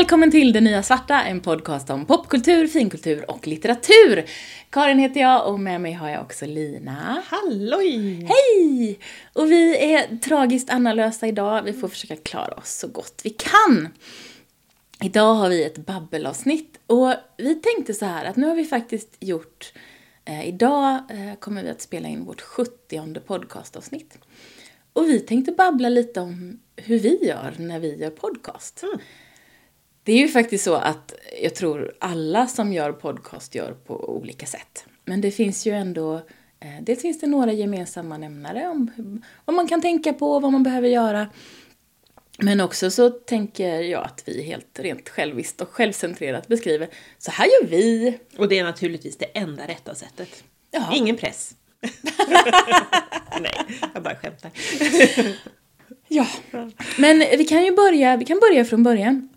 Välkommen till Det Nya Svarta, en podcast om popkultur, finkultur och litteratur. Karin heter jag och med mig har jag också Lina. Halloj! Hej! Och vi är tragiskt annalösa idag. Vi får försöka klara oss så gott vi kan. Idag har vi ett babbelavsnitt och vi tänkte så här att nu har vi faktiskt gjort eh, idag eh, kommer vi att spela in vårt 70 podcastavsnitt. Och vi tänkte babbla lite om hur vi gör när vi gör podcast. Mm. Det är ju faktiskt så att jag tror alla som gör podcast gör på olika sätt. Men det finns ju ändå, eh, dels finns det några gemensamma nämnare om vad man kan tänka på, vad man behöver göra. Men också så tänker jag att vi helt rent själviskt och självcentrerat beskriver, så här gör vi. Och det är naturligtvis det enda rätta sättet. Ja. Ingen press. Nej, jag bara skämtar. Ja, men vi kan ju börja, vi kan börja från början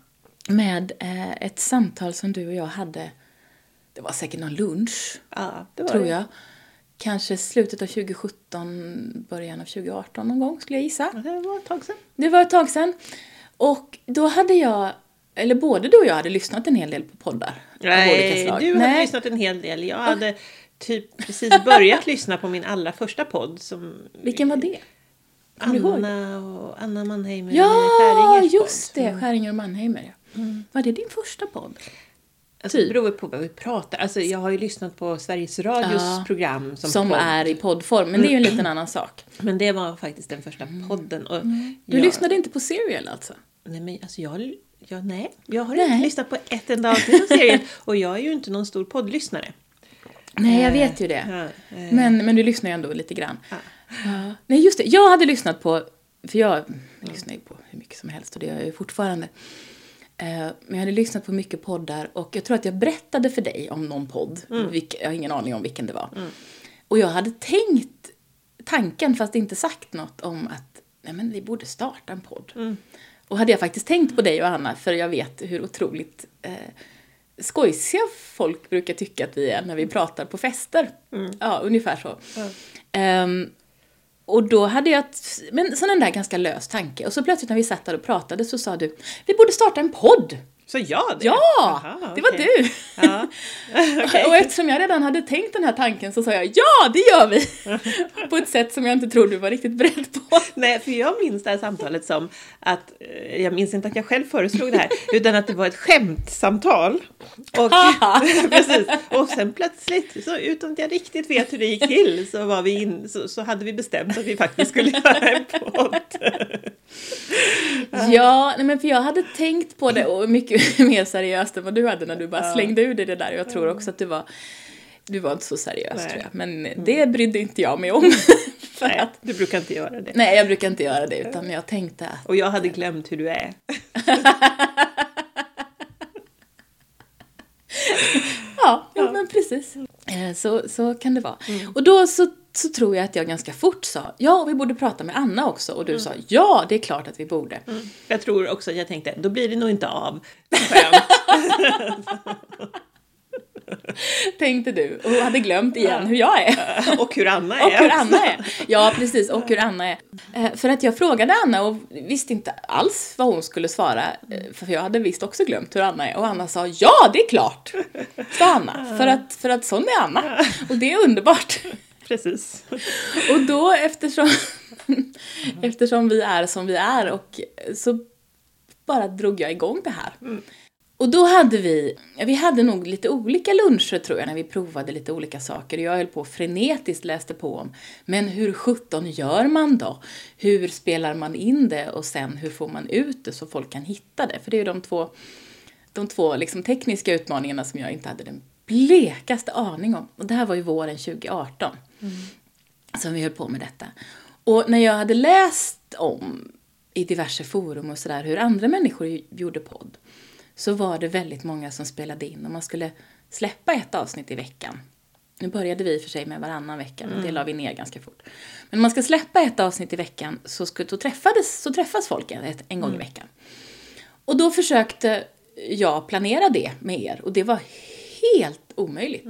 med eh, ett samtal som du och jag hade. Det var säkert någon lunch, Ja, tror det. jag. Kanske slutet av 2017, början av 2018 någon gång skulle jag gissa. Ja, Det var ett tag sedan. Det var ett tag sedan. Och då hade jag, eller både du och jag hade lyssnat en hel del på poddar Nej, du hade Nej. lyssnat en hel del. Jag hade typ precis börjat lyssna på min allra första podd som Vilken var det? Anna och Anna Mannheimer Ja, just det! Skäringer och Mannheimer. Ja. Var det din första podd? Alltså, Typ. Det beror på vad vi pratar. Alltså, jag har ju lyssnat på Sveriges Radios Ja, program som, Som är i poddform, men det är ju en liten annan sak. Men det var faktiskt den första podden. Och Mm. Du jag, lyssnade inte på Serial alltså? Nej, men alltså jag, jag, nej, jag har Nej. inte lyssnat på ett enda avsnitt av serien. och jag är ju inte någon stor poddlyssnare. Nej, jag Eh, vet ju det. ja, eh, Men, men du lyssnar ju ändå lite grann. Ja. Ja. Nej, just det. Jag hade lyssnat på, för jag lyssnar ju på hur mycket som helst och det gör jag ju fortfarande. Eh, Men jag hade lyssnat på mycket poddar och jag tror att jag berättade för dig om någon podd. Vilk, jag har ingen aning om vilken det var. Och jag hade tänkt tanken, fast inte sagt något om att nej men vi borde starta en podd. Och hade jag faktiskt tänkt på dig och Anna, för jag vet hur otroligt eh, skojsiga folk brukar tycka att vi är när vi pratar på fester. Ja, ungefär så. Ehm, och då hade jag, ett, men sån där ganska lös tanke. Och så plötsligt när vi satt där och pratade så sa du, vi borde starta en podd. Så jag det? Ja, Jaha, det var du. Ja. Okej. Och eftersom jag redan hade tänkt den här tanken så sa jag, ja det gör vi! på ett sätt som jag inte tror du var riktigt beredd på. Nej, för jag minns det här samtalet som att, eh, jag minns inte att jag själv föreslog det här, utan att det var ett skämtsamtal. Och, precis, och sen plötsligt, så utan att jag riktigt vet hur det gick till, så, var vi in, så, så hade vi bestämt att vi faktiskt skulle göra en podd. Ja, nej men för jag hade tänkt på det och mycket mer seriöst än vad du hade när du bara slängde ur dig det där. Och jag tror också att du var, du var inte så seriös Nej. tror jag. Men det brydde inte jag mig om. för Nej, att, du brukar inte göra det. nej, jag brukar inte göra det utan jag tänkte att Och jag hade glömt hur du är. Ja, ja. men precis. Eh, Så, så kan det vara. Och då så, så tror jag att jag ganska fort sa ja, vi borde prata med Anna också. Och du sa ja, det är klart att vi borde. Jag tror också att jag tänkte, då blir det nog inte av. Tänkte du. Och hade glömt igen hur jag är. Och hur Anna är. Och hur Anna är. Ja, precis. Och hur Anna är. Eh, För att jag frågade Anna och visste inte alls vad hon skulle svara. eh, För jag hade visst också glömt hur Anna är. Och Anna sa ja, det är klart. Sa Anna. För att, för att sån är Anna. Och det är underbart. Precis. Och då eftersom, eftersom vi är som vi är och så bara drog jag igång det här. Och då hade vi, vi hade nog lite olika luncher tror jag när vi provade lite olika saker. Jag höll på frenetiskt läste på om, men hur sjutton gör man då? Hur spelar man in det och sen hur får man ut det så folk kan hitta det? För det är ju de två, de två liksom tekniska utmaningarna som jag inte hade den blekaste aning om. Och det här var ju våren 2018 som vi höll på med detta. Och när jag hade läst om i diverse forum och sådär hur andra människor gjorde podd så var det väldigt många som spelade in och man skulle släppa ett avsnitt i veckan. Nu började vi för sig med varannan vecka, men det la vi ner ganska fort. Men om man ska släppa ett avsnitt i veckan så, skulle, så, träffades, så träffas folk en, en gång i veckan. Och då försökte jag planera det med er och det var helt omöjligt.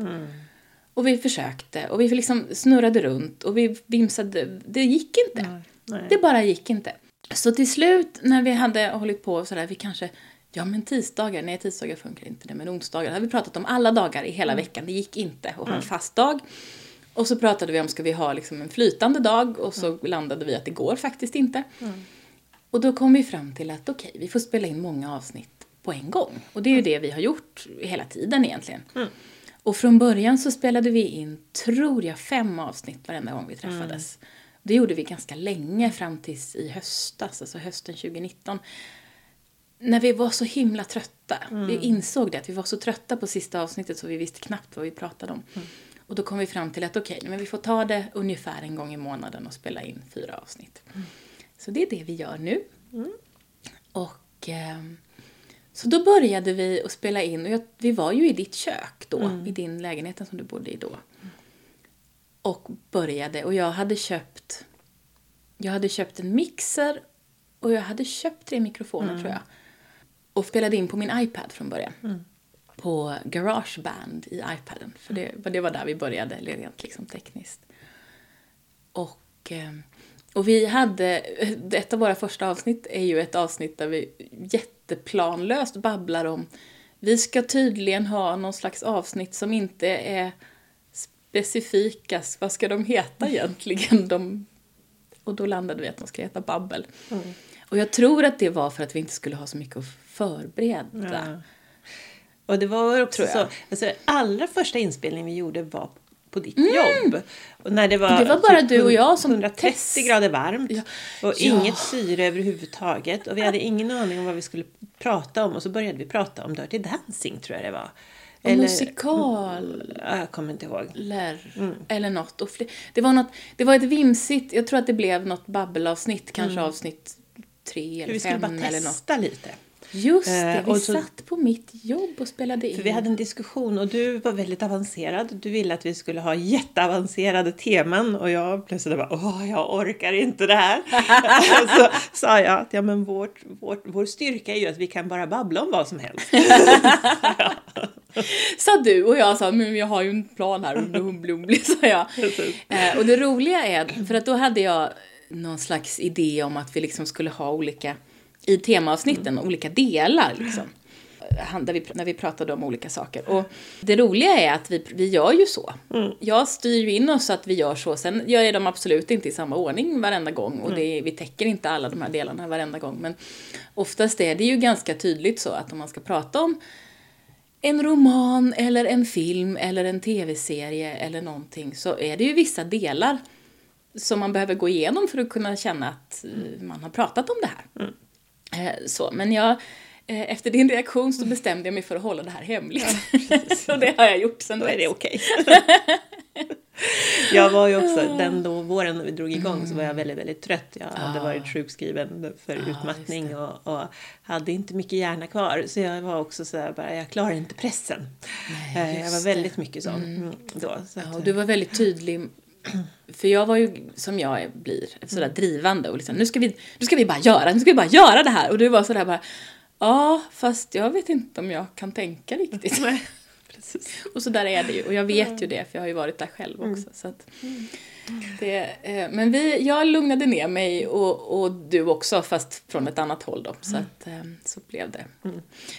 Och vi försökte och vi liksom snurrade runt och vi vimsade. Det gick inte. Nej. Det bara gick inte. Så till slut när vi hade hållit på sådär, vi kanske Ja, men tisdagar, nej tisdagar funkar inte det, men onsdagar. Då hade vi pratat om alla dagar i hela veckan. Det gick inte att ha en fast dag. Och så pratade vi om, ska vi ha liksom en flytande dag? Och så landade vi att det går faktiskt inte. Och då kom vi fram till att okej, vi får spela in många avsnitt på en gång. Och det är ju det vi har gjort hela tiden egentligen. Och från början så spelade vi in, tror jag, fem avsnitt varenda gång vi träffades. Det gjorde vi ganska länge fram tills i höstas, alltså hösten 2019. När vi var så himla trötta. Vi insåg det, att vi var så trötta på sista avsnittet så vi visste knappt vad vi pratade om. Och då kom vi fram till att okej, men vi får ta det ungefär en gång i månaden och spela in fyra avsnitt. Så det är det vi gör nu. Och ehm, så då började vi att spela in och jag, vi var ju i ditt kök då, i din lägenhet som du bodde i då. Och började och jag hade köpt jag hade köpt en mixer och jag hade köpt tre mikrofoner tror jag. Och spelade in på min iPad från början. På Garageband i iPaden. För det, det var där vi började rent liksom tekniskt. Och, eh, och vi hade, ett av våra första avsnitt är ju ett avsnitt där vi jätteplanlöst babblar om vi ska tydligen ha någon slags avsnitt som inte är specifika, vad ska de heta egentligen? De, och då landade vi att de ska heta Babbel. Och jag tror att det var för att vi inte skulle ha så mycket att förbereda. Ja. Och det var också Tror jag. så, alltså allra första inspelningen vi gjorde var på ditt jobb. Och när det var, Det var bara du och jag som 130 test- grader varmt Ja. och Ja. inget syre överhuvudtaget. Och vi hade ingen aning om vad vi skulle prata om och så började vi prata om Dirty Dancing tror jag det var. Och musikal. Ja, Jag kommer inte ihåg. Eller, Mm. eller något. Och det, var något. det var ett vimsigt, jag tror att det blev något babbelavsnitt, kanske avsnitt tre Mm. Eller vi skulle bara fem eller testa lite. Just det, Eh, vi så- satt på mitt jobb och spelade in. För vi hade en diskussion och du var väldigt avancerad. Du ville att vi skulle ha jätteavancerade teman och jag plötsligt bara åh, jag orkar inte det här. så sa jag att ja, men vårt, vårt, vår styrka är ju att vi kan bara babbla om vad som helst. Sa du och jag sa, men jag har ju en plan här, umli, sa jag. Eh, och det roliga är, för att då hade jag någon slags idé om att vi liksom skulle ha olika, i temaavsnitten, olika delar liksom. Han- Där vi, när vi pratade om olika saker. Och det roliga är att vi, vi gör ju så. Jag styr ju in oss så att vi gör så. Sen gör jag dem absolut inte i samma ordning varenda gång. Och det, vi täcker inte alla de här delarna varenda gång. Men oftast är det ju ganska tydligt så att om man ska prata om en roman eller en film eller en tv-serie eller någonting så är det ju vissa delar som man behöver gå igenom för att kunna känna att eh, man har pratat om det här. Eh, Så, men jag, eh, efter din reaktion så bestämde jag mig för att hålla det här hemligt. och det har jag gjort sen Då är det okej. jag var ju också, den då våren när vi drog igång så var jag väldigt, väldigt trött. Jag hade varit sjukskriven för utmattning och, och hade inte mycket hjärna kvar. Så jag var också så här bara, jag klarar inte pressen. Nej, Eh, jag var väldigt mycket sån mm. då. Så Ja, och du var väldigt tydlig. För jag var ju, som jag blir, sådär drivande och liksom, nu ska, vi, nu ska vi bara göra, nu ska vi bara göra det här. Och du var sådär bara, ja, fast jag vet inte om jag kan tänka riktigt. Nej, precis. Och så där är det ju. Och jag vet ju det, för jag har ju varit där själv också. Så att det, eh, men vi, jag lugnade ner mig och, och du också, fast från ett annat håll då. Så, att, eh, så blev det.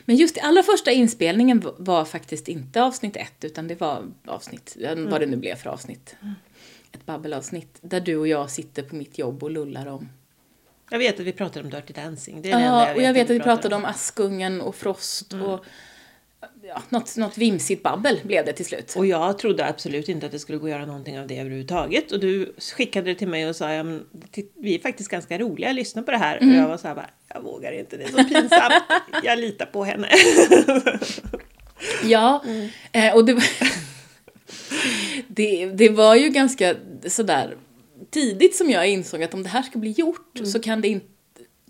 Men just allra första inspelningen var- faktiskt inte avsnitt ett, utan det var avsnitt, vad det nu blev för avsnitt. Ett babbelavsnitt, där du och jag sitter på mitt jobb och lullar om Jag vet att vi pratade om Dirty Dancing. Det är Ja, och jag vet att vi pratade om Askungen och Frost Mm. och ja, något, något vimsigt babbel blev det till slut. Och jag trodde absolut inte att det skulle gå att göra någonting av det överhuvudtaget. Och du skickade det till mig och sa ja, men, vi är faktiskt ganska roliga, lyssna på det här. Mm. Och jag var så här bara, jag vågar inte, det är så pinsamt. jag litar på henne. Ja, Mm. eh, och det, det, det var ju ganska sådär tidigt som jag insåg att om det här ska bli gjort Mm. så kan det inte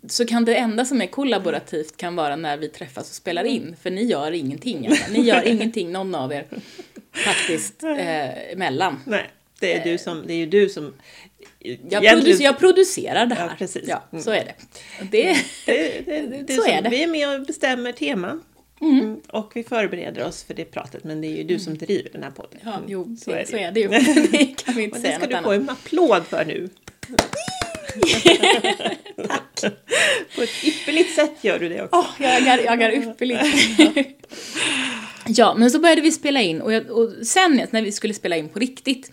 så kan det enda som är kollaborativt kan vara när vi träffas och spelar Mm. in. För ni gör ingenting. Alltså. Ni gör ingenting, någon av er, faktiskt, eh, emellan. Nej, det är, du som, det är ju du som... Jag, producer, jag producerar det här. Ja, precis. Ja, Mm. så är det. Och det det, det, det Så är det. Vi är med och bestämmer teman. Mm. Och vi förbereder oss för det pratet, men det är ju du som driver den här podden. ja, Mm. jo, så det, är det så är det ju. Det kan vi inte Och det säga ska något du annat. få en applåd för nu. På ett ypperligt sätt gör du det också. Oh, jag aggar, jag aggar ypperligt. ja, men så började vi spela in och, jag, och sen när vi skulle spela in på riktigt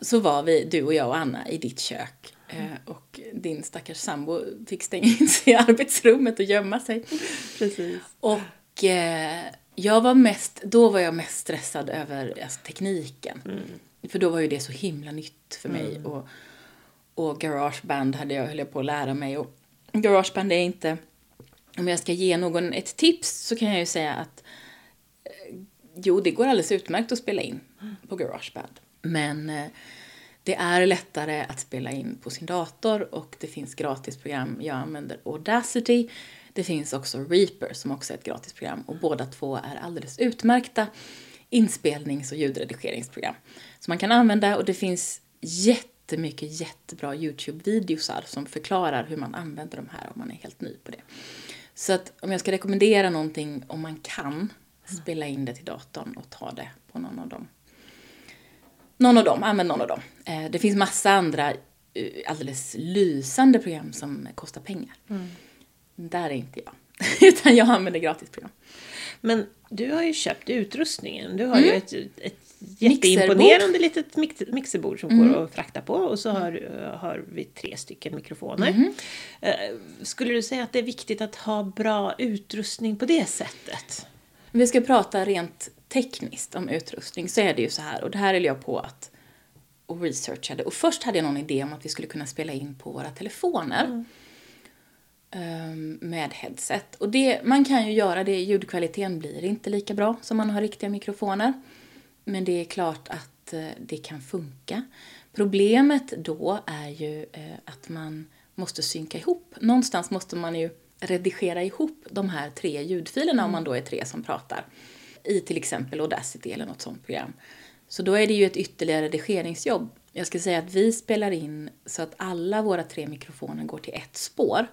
så var vi, du och jag och Anna, i ditt kök. Eh, och din stackars sambo fick stänga in sig i arbetsrummet och gömma sig. Precis. Och jag var mest, då var jag mest stressad över alltså, tekniken. Mm. För då var ju det så himla nytt för mig. Mm. Och, och garageband hade jag, höll jag på att lära mig. Och garageband är inte, om jag ska ge någon ett tips så kan jag ju säga att eh, jo, det går alldeles utmärkt att spela in på garageband. Men eh, det är lättare att spela in på sin dator och det finns gratisprogram. Jag använder Audacity. Det finns också Reaper som också är ett gratisprogram och båda två är alldeles utmärkta inspelnings och ljudredigeringsprogram som man kan använda och det finns jättemycket jättebra Youtube-videosar som förklarar hur man använder de här om man är helt ny på det. Så att om jag ska rekommendera någonting om man kan spela in det till datorn och ta det på någon av dem. Någon av dem, använd någon av dem. Eh, det finns massa andra eh, alldeles lysande program som kostar pengar. Mm. Där är inte jag. Utan jag använder gratisprogram. Men du har ju köpt utrustningen. Du har mm. ju ett, ett jätteimponerande litet mix, mixerbord som mm. går att frakta på och så har, har vi tre stycken mikrofoner. Mm. Skulle du säga att det är viktigt att ha bra utrustning på det sättet? Om vi ska prata rent tekniskt om utrustning så är det ju så här, och det här höll jag på att och researchade. Och först hade jag någon idé om att vi skulle kunna spela in på våra telefoner. Mm. Ehm, med headset. Och det, man kan ju göra det, ljudkvaliteten blir inte lika bra som man har riktiga mikrofoner. Men det är klart att eh, det kan funka. Problemet då är ju eh, att man måste synka ihop. Någonstans måste man ju redigera ihop de här tre ljudfilerna mm. om man då är tre som pratar. I till exempel Audacity eller något sånt program. Så då är det ju ett ytterligare redigeringsjobb. Jag ska säga att vi spelar in så att alla våra tre mikrofoner går till ett spår.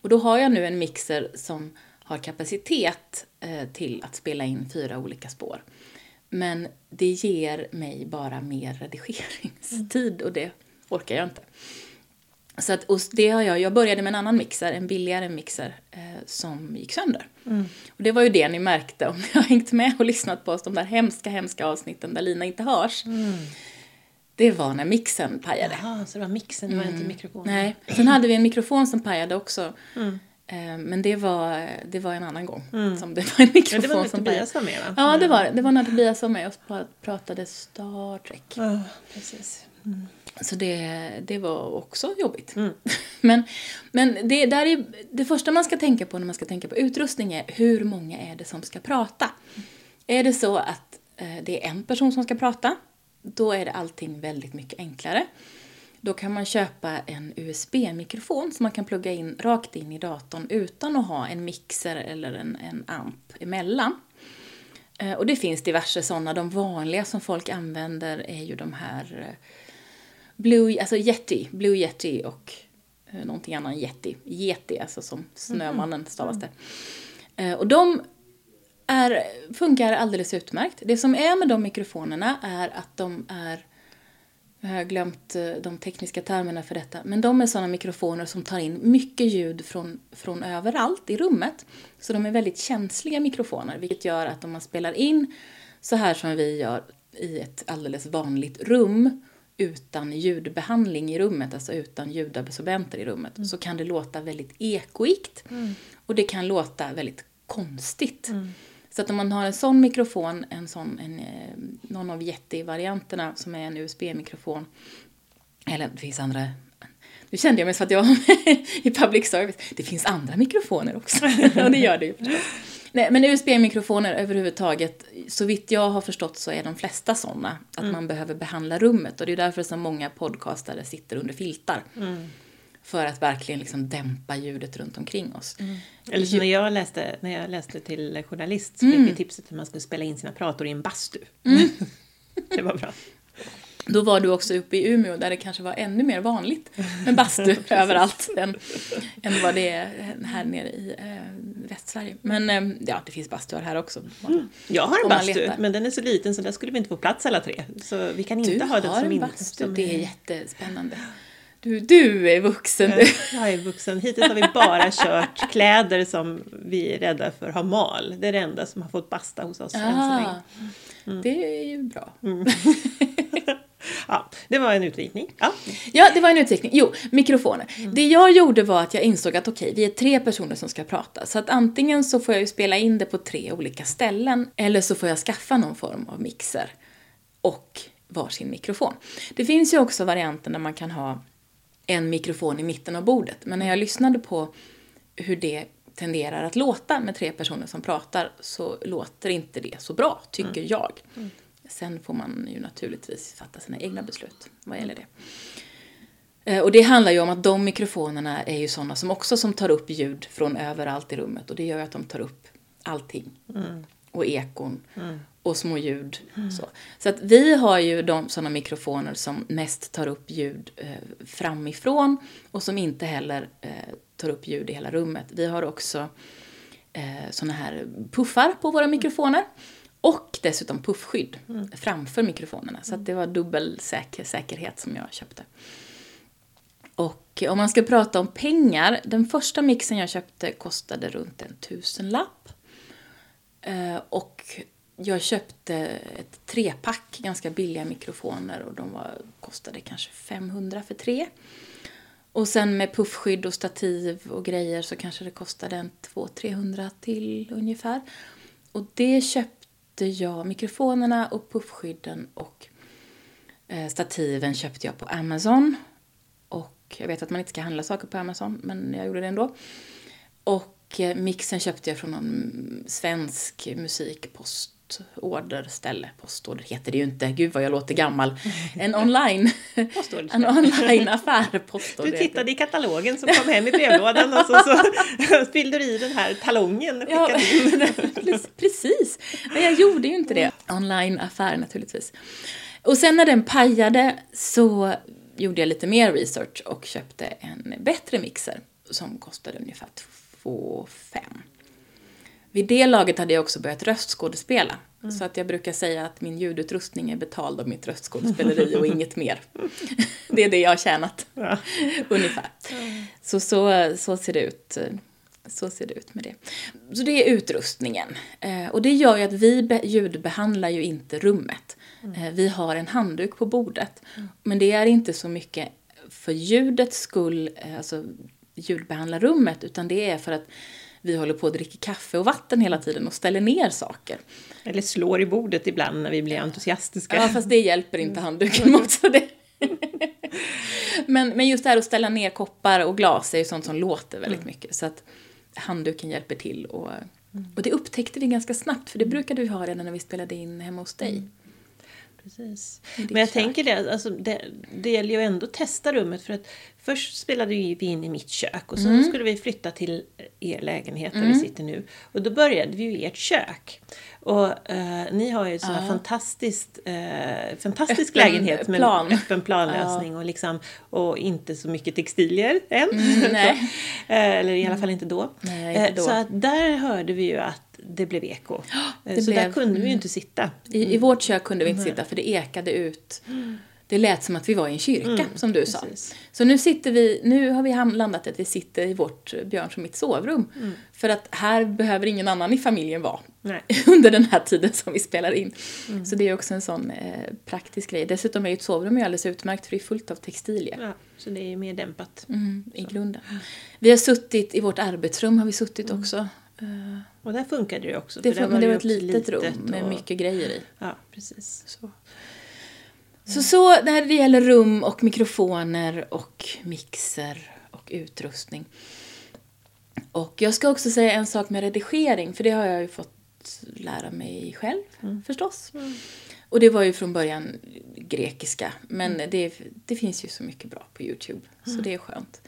Och då har jag nu en mixer som har kapacitet eh, till att spela in fyra olika spår. Men det ger mig bara mer redigeringstid och det orkar jag inte. Så att, och det har jag, jag började med en annan mixer, en billigare mixer, eh, som gick sönder. Mm. Och det var ju det ni märkte om ni har hängt med och lyssnat på oss, de där hemska, hemska avsnitten där Lina inte hörs. Mm. Det var när mixen pajade. Jaha, så det var mixen, det var inte mm. mikrofonen? Nej. Sen hade vi en mikrofon som pajade också. Mm. Eh, men det var, det var en annan gång mm. som det var en mikrofon ja, det var som Tobias var med va? Ja, det var det. Var när Tobias var med och pratade Star Trek. Ja, precis. Mm. Så det, det var också jobbigt. Mm. men men det, där är, det första man ska tänka på när man ska tänka på utrustning är hur många är det som ska prata? Är det så att eh, det är en person som ska prata, då är det allting väldigt mycket enklare. Då kan man köpa en USB-mikrofon som man kan plugga in rakt in i datorn utan att ha en mixer eller en, en amp emellan. Eh, och det finns diverse sådana. De vanliga som folk använder är ju de här eh, Blue, alltså Yeti, Blue Yeti och eh, någonting annat Yeti. Yeti, alltså som Snömannen stavas det. Eh, och de är, funkar alldeles utmärkt. Det som är med de mikrofonerna är att de är jag har glömt eh, de tekniska termerna för detta, men de är sådana mikrofoner som tar in mycket ljud från, från överallt i rummet. Så de är väldigt känsliga mikrofoner, vilket gör att om man spelar in så här som vi gör i ett alldeles vanligt rum utan ljudbehandling i rummet, alltså utan ljudabsorbenter i rummet, mm. så kan det låta väldigt ekoikt mm. och det kan låta väldigt konstigt. Mm. Så att om man har en sån mikrofon, en sån, en, eh, någon av Yeti-varianterna som är en USB-mikrofon, eller det finns andra nu kände jag mig som att jag var med i public service. Det finns andra mikrofoner också. och det gör det ju förstås. Nej, men USB-mikrofoner överhuvudtaget, så vitt jag har förstått så är de flesta sådana. Att mm. man behöver behandla rummet och det är därför som många podcastare sitter under filtar. Mm. För att verkligen liksom dämpa ljudet runt omkring oss. Mm. Eller så när jag läste, när jag läste till journalist så fick vi mm. tipset att man skulle spela in sina prator i en bastu. Mm. det var bra. Då var du också uppe i Umeå där det kanske var ännu mer vanligt med bastu överallt än, än vad det är här nere i eh, Västsverige. Men eh, ja, det finns bastuar här också. Mm. Jag har en bastu, men den är så liten så där skulle vi inte få plats alla tre. Så vi kan inte du ha den som en bastu, det är jättespännande. Du, du är vuxen du. Jag är vuxen. Hittills har vi bara kört kläder som vi är rädda för har mal. Det är det enda som har fått basta hos oss än så Ah, länge. Mm. Det är ju bra. Ja, det var en utvikning. Ja. Ja, det var en utveckling. Jo, mikrofoner. Det jag gjorde var att jag insåg att okej, vi är tre personer som ska prata. Så att antingen så får jag ju spela in det på tre olika ställen eller så får jag skaffa någon form av mixer och varsin mikrofon. Det finns ju också varianten där man kan ha en mikrofon i mitten av bordet. Men när jag lyssnade på hur det tenderar att låta med tre personer som pratar så låter inte det så bra, tycker jag. Sen får man ju naturligtvis fatta sina egna beslut vad gäller det. Eh, Och det handlar ju om att de mikrofonerna är ju sådana som också som tar upp ljud från överallt i rummet och det gör ju att de tar upp allting. Och ekon och små ljud. Så. så att vi har ju de sådana mikrofoner som mest tar upp ljud eh, framifrån och som inte heller eh, tar upp ljud i hela rummet. Vi har också eh, sådana här puffar på våra mikrofoner. Och dessutom puffskydd framför mikrofonerna. Så att det var dubbel säker, säkerhet som jag köpte. Och om man ska prata om pengar, den första mixen jag köpte kostade runt en tusenlapp. Eh, och jag köpte ett trepack ganska billiga mikrofoner och de var, kostade kanske 500 för tre. Och sen med puffskydd och stativ och grejer så kanske det kostade en 200-300 till ungefär. Och det köpte jag, mikrofonerna och puffskydden och eh, stativen köpte jag på Amazon. Och jag vet att man inte ska handla saker på Amazon, men jag gjorde det ändå. Och eh, mixen köpte jag från någon svensk musikpostorderställe. Postorder heter det ju inte, gud vad jag låter gammal. En online, en online-affär, postorder Du tittade i katalogen som kom hem i brevlådan och så, så fyllde du i den här talongen och Ja, precis. Men jag gjorde ju inte det. Online-affär naturligtvis. Och sen när den pajade så gjorde jag lite mer research och köpte en bättre mixer som kostade ungefär 2 5. Vid det laget hade jag också börjat röstskådespela. Så att jag brukar säga att min ljudutrustning är betald av mitt röstskådespeleri och inget mer. Det är det jag har tjänat, Ja. ungefär. Så, så, så ser det ut. Så ser det ut med det. Så det är utrustningen. Eh, och det gör ju att vi be- ljudbehandlar ju inte rummet. Eh, vi har en handduk på bordet. Men det är inte så mycket för ljudets skull, eh, alltså ljudbehandla rummet, utan det är för att vi håller på att dricka kaffe och vatten hela tiden och ställer ner saker. Eller slår i bordet ibland när vi blir entusiastiska. Ja, fast det hjälper inte handduken mot. Så det. men, men just det här att ställa ner koppar och glas är ju sånt som låter väldigt mycket. Så att handduken hjälper till. Och, och det upptäckte vi ganska snabbt, för det brukade vi ha redan när vi spelade in hemma hos dig. Precis. Men jag tänker det, alltså det, det gäller ju ändå att testa rummet för att först spelade vi in i mitt kök och så Mm. skulle vi flytta till er lägenhet där vi sitter nu. Och då började vi ju i ert kök. Och eh, ni har ju ett sån här fantastiskt, eh, fantastisk Öppen lägenhet med plan. öppen planlösning och, liksom, och inte så mycket textilier än. nej. Så, eh, eller i alla fall inte då. Nej, inte Eh, då. Så att där hörde vi ju att det blev eko. Eh, det så där blev- kunde vi ju inte sitta. I, I vårt kök kunde vi inte sitta för det ekade ut. Det lät som att vi var i en kyrka, som du sa. precis. Så nu sitter vi, nu har vi landat att vi sitter i vårt Björns och mitt sovrum. För att här behöver ingen annan i familjen vara Nej. under den här tiden som vi spelar in. Så det är också en sån eh, praktisk grej. Dessutom är ju ett sovrum ju alldeles utmärkt för det är fullt av textilier. Ja, så det är ju mer dämpat. Mm, I grunden. Vi har suttit, i vårt arbetsrum har vi suttit också. Eh, Och där funkade det också. det, för men det ju var ett litet rum med och- mycket grejer i. Ja, precis. Så. Så, så när det gäller rum och mikrofoner och mixer och utrustning. Och jag ska också säga en sak med redigering, för det har jag ju fått lära mig själv förstås. Och det var ju från början grekiska, men det, det finns ju så mycket bra på Youtube, så det är skönt.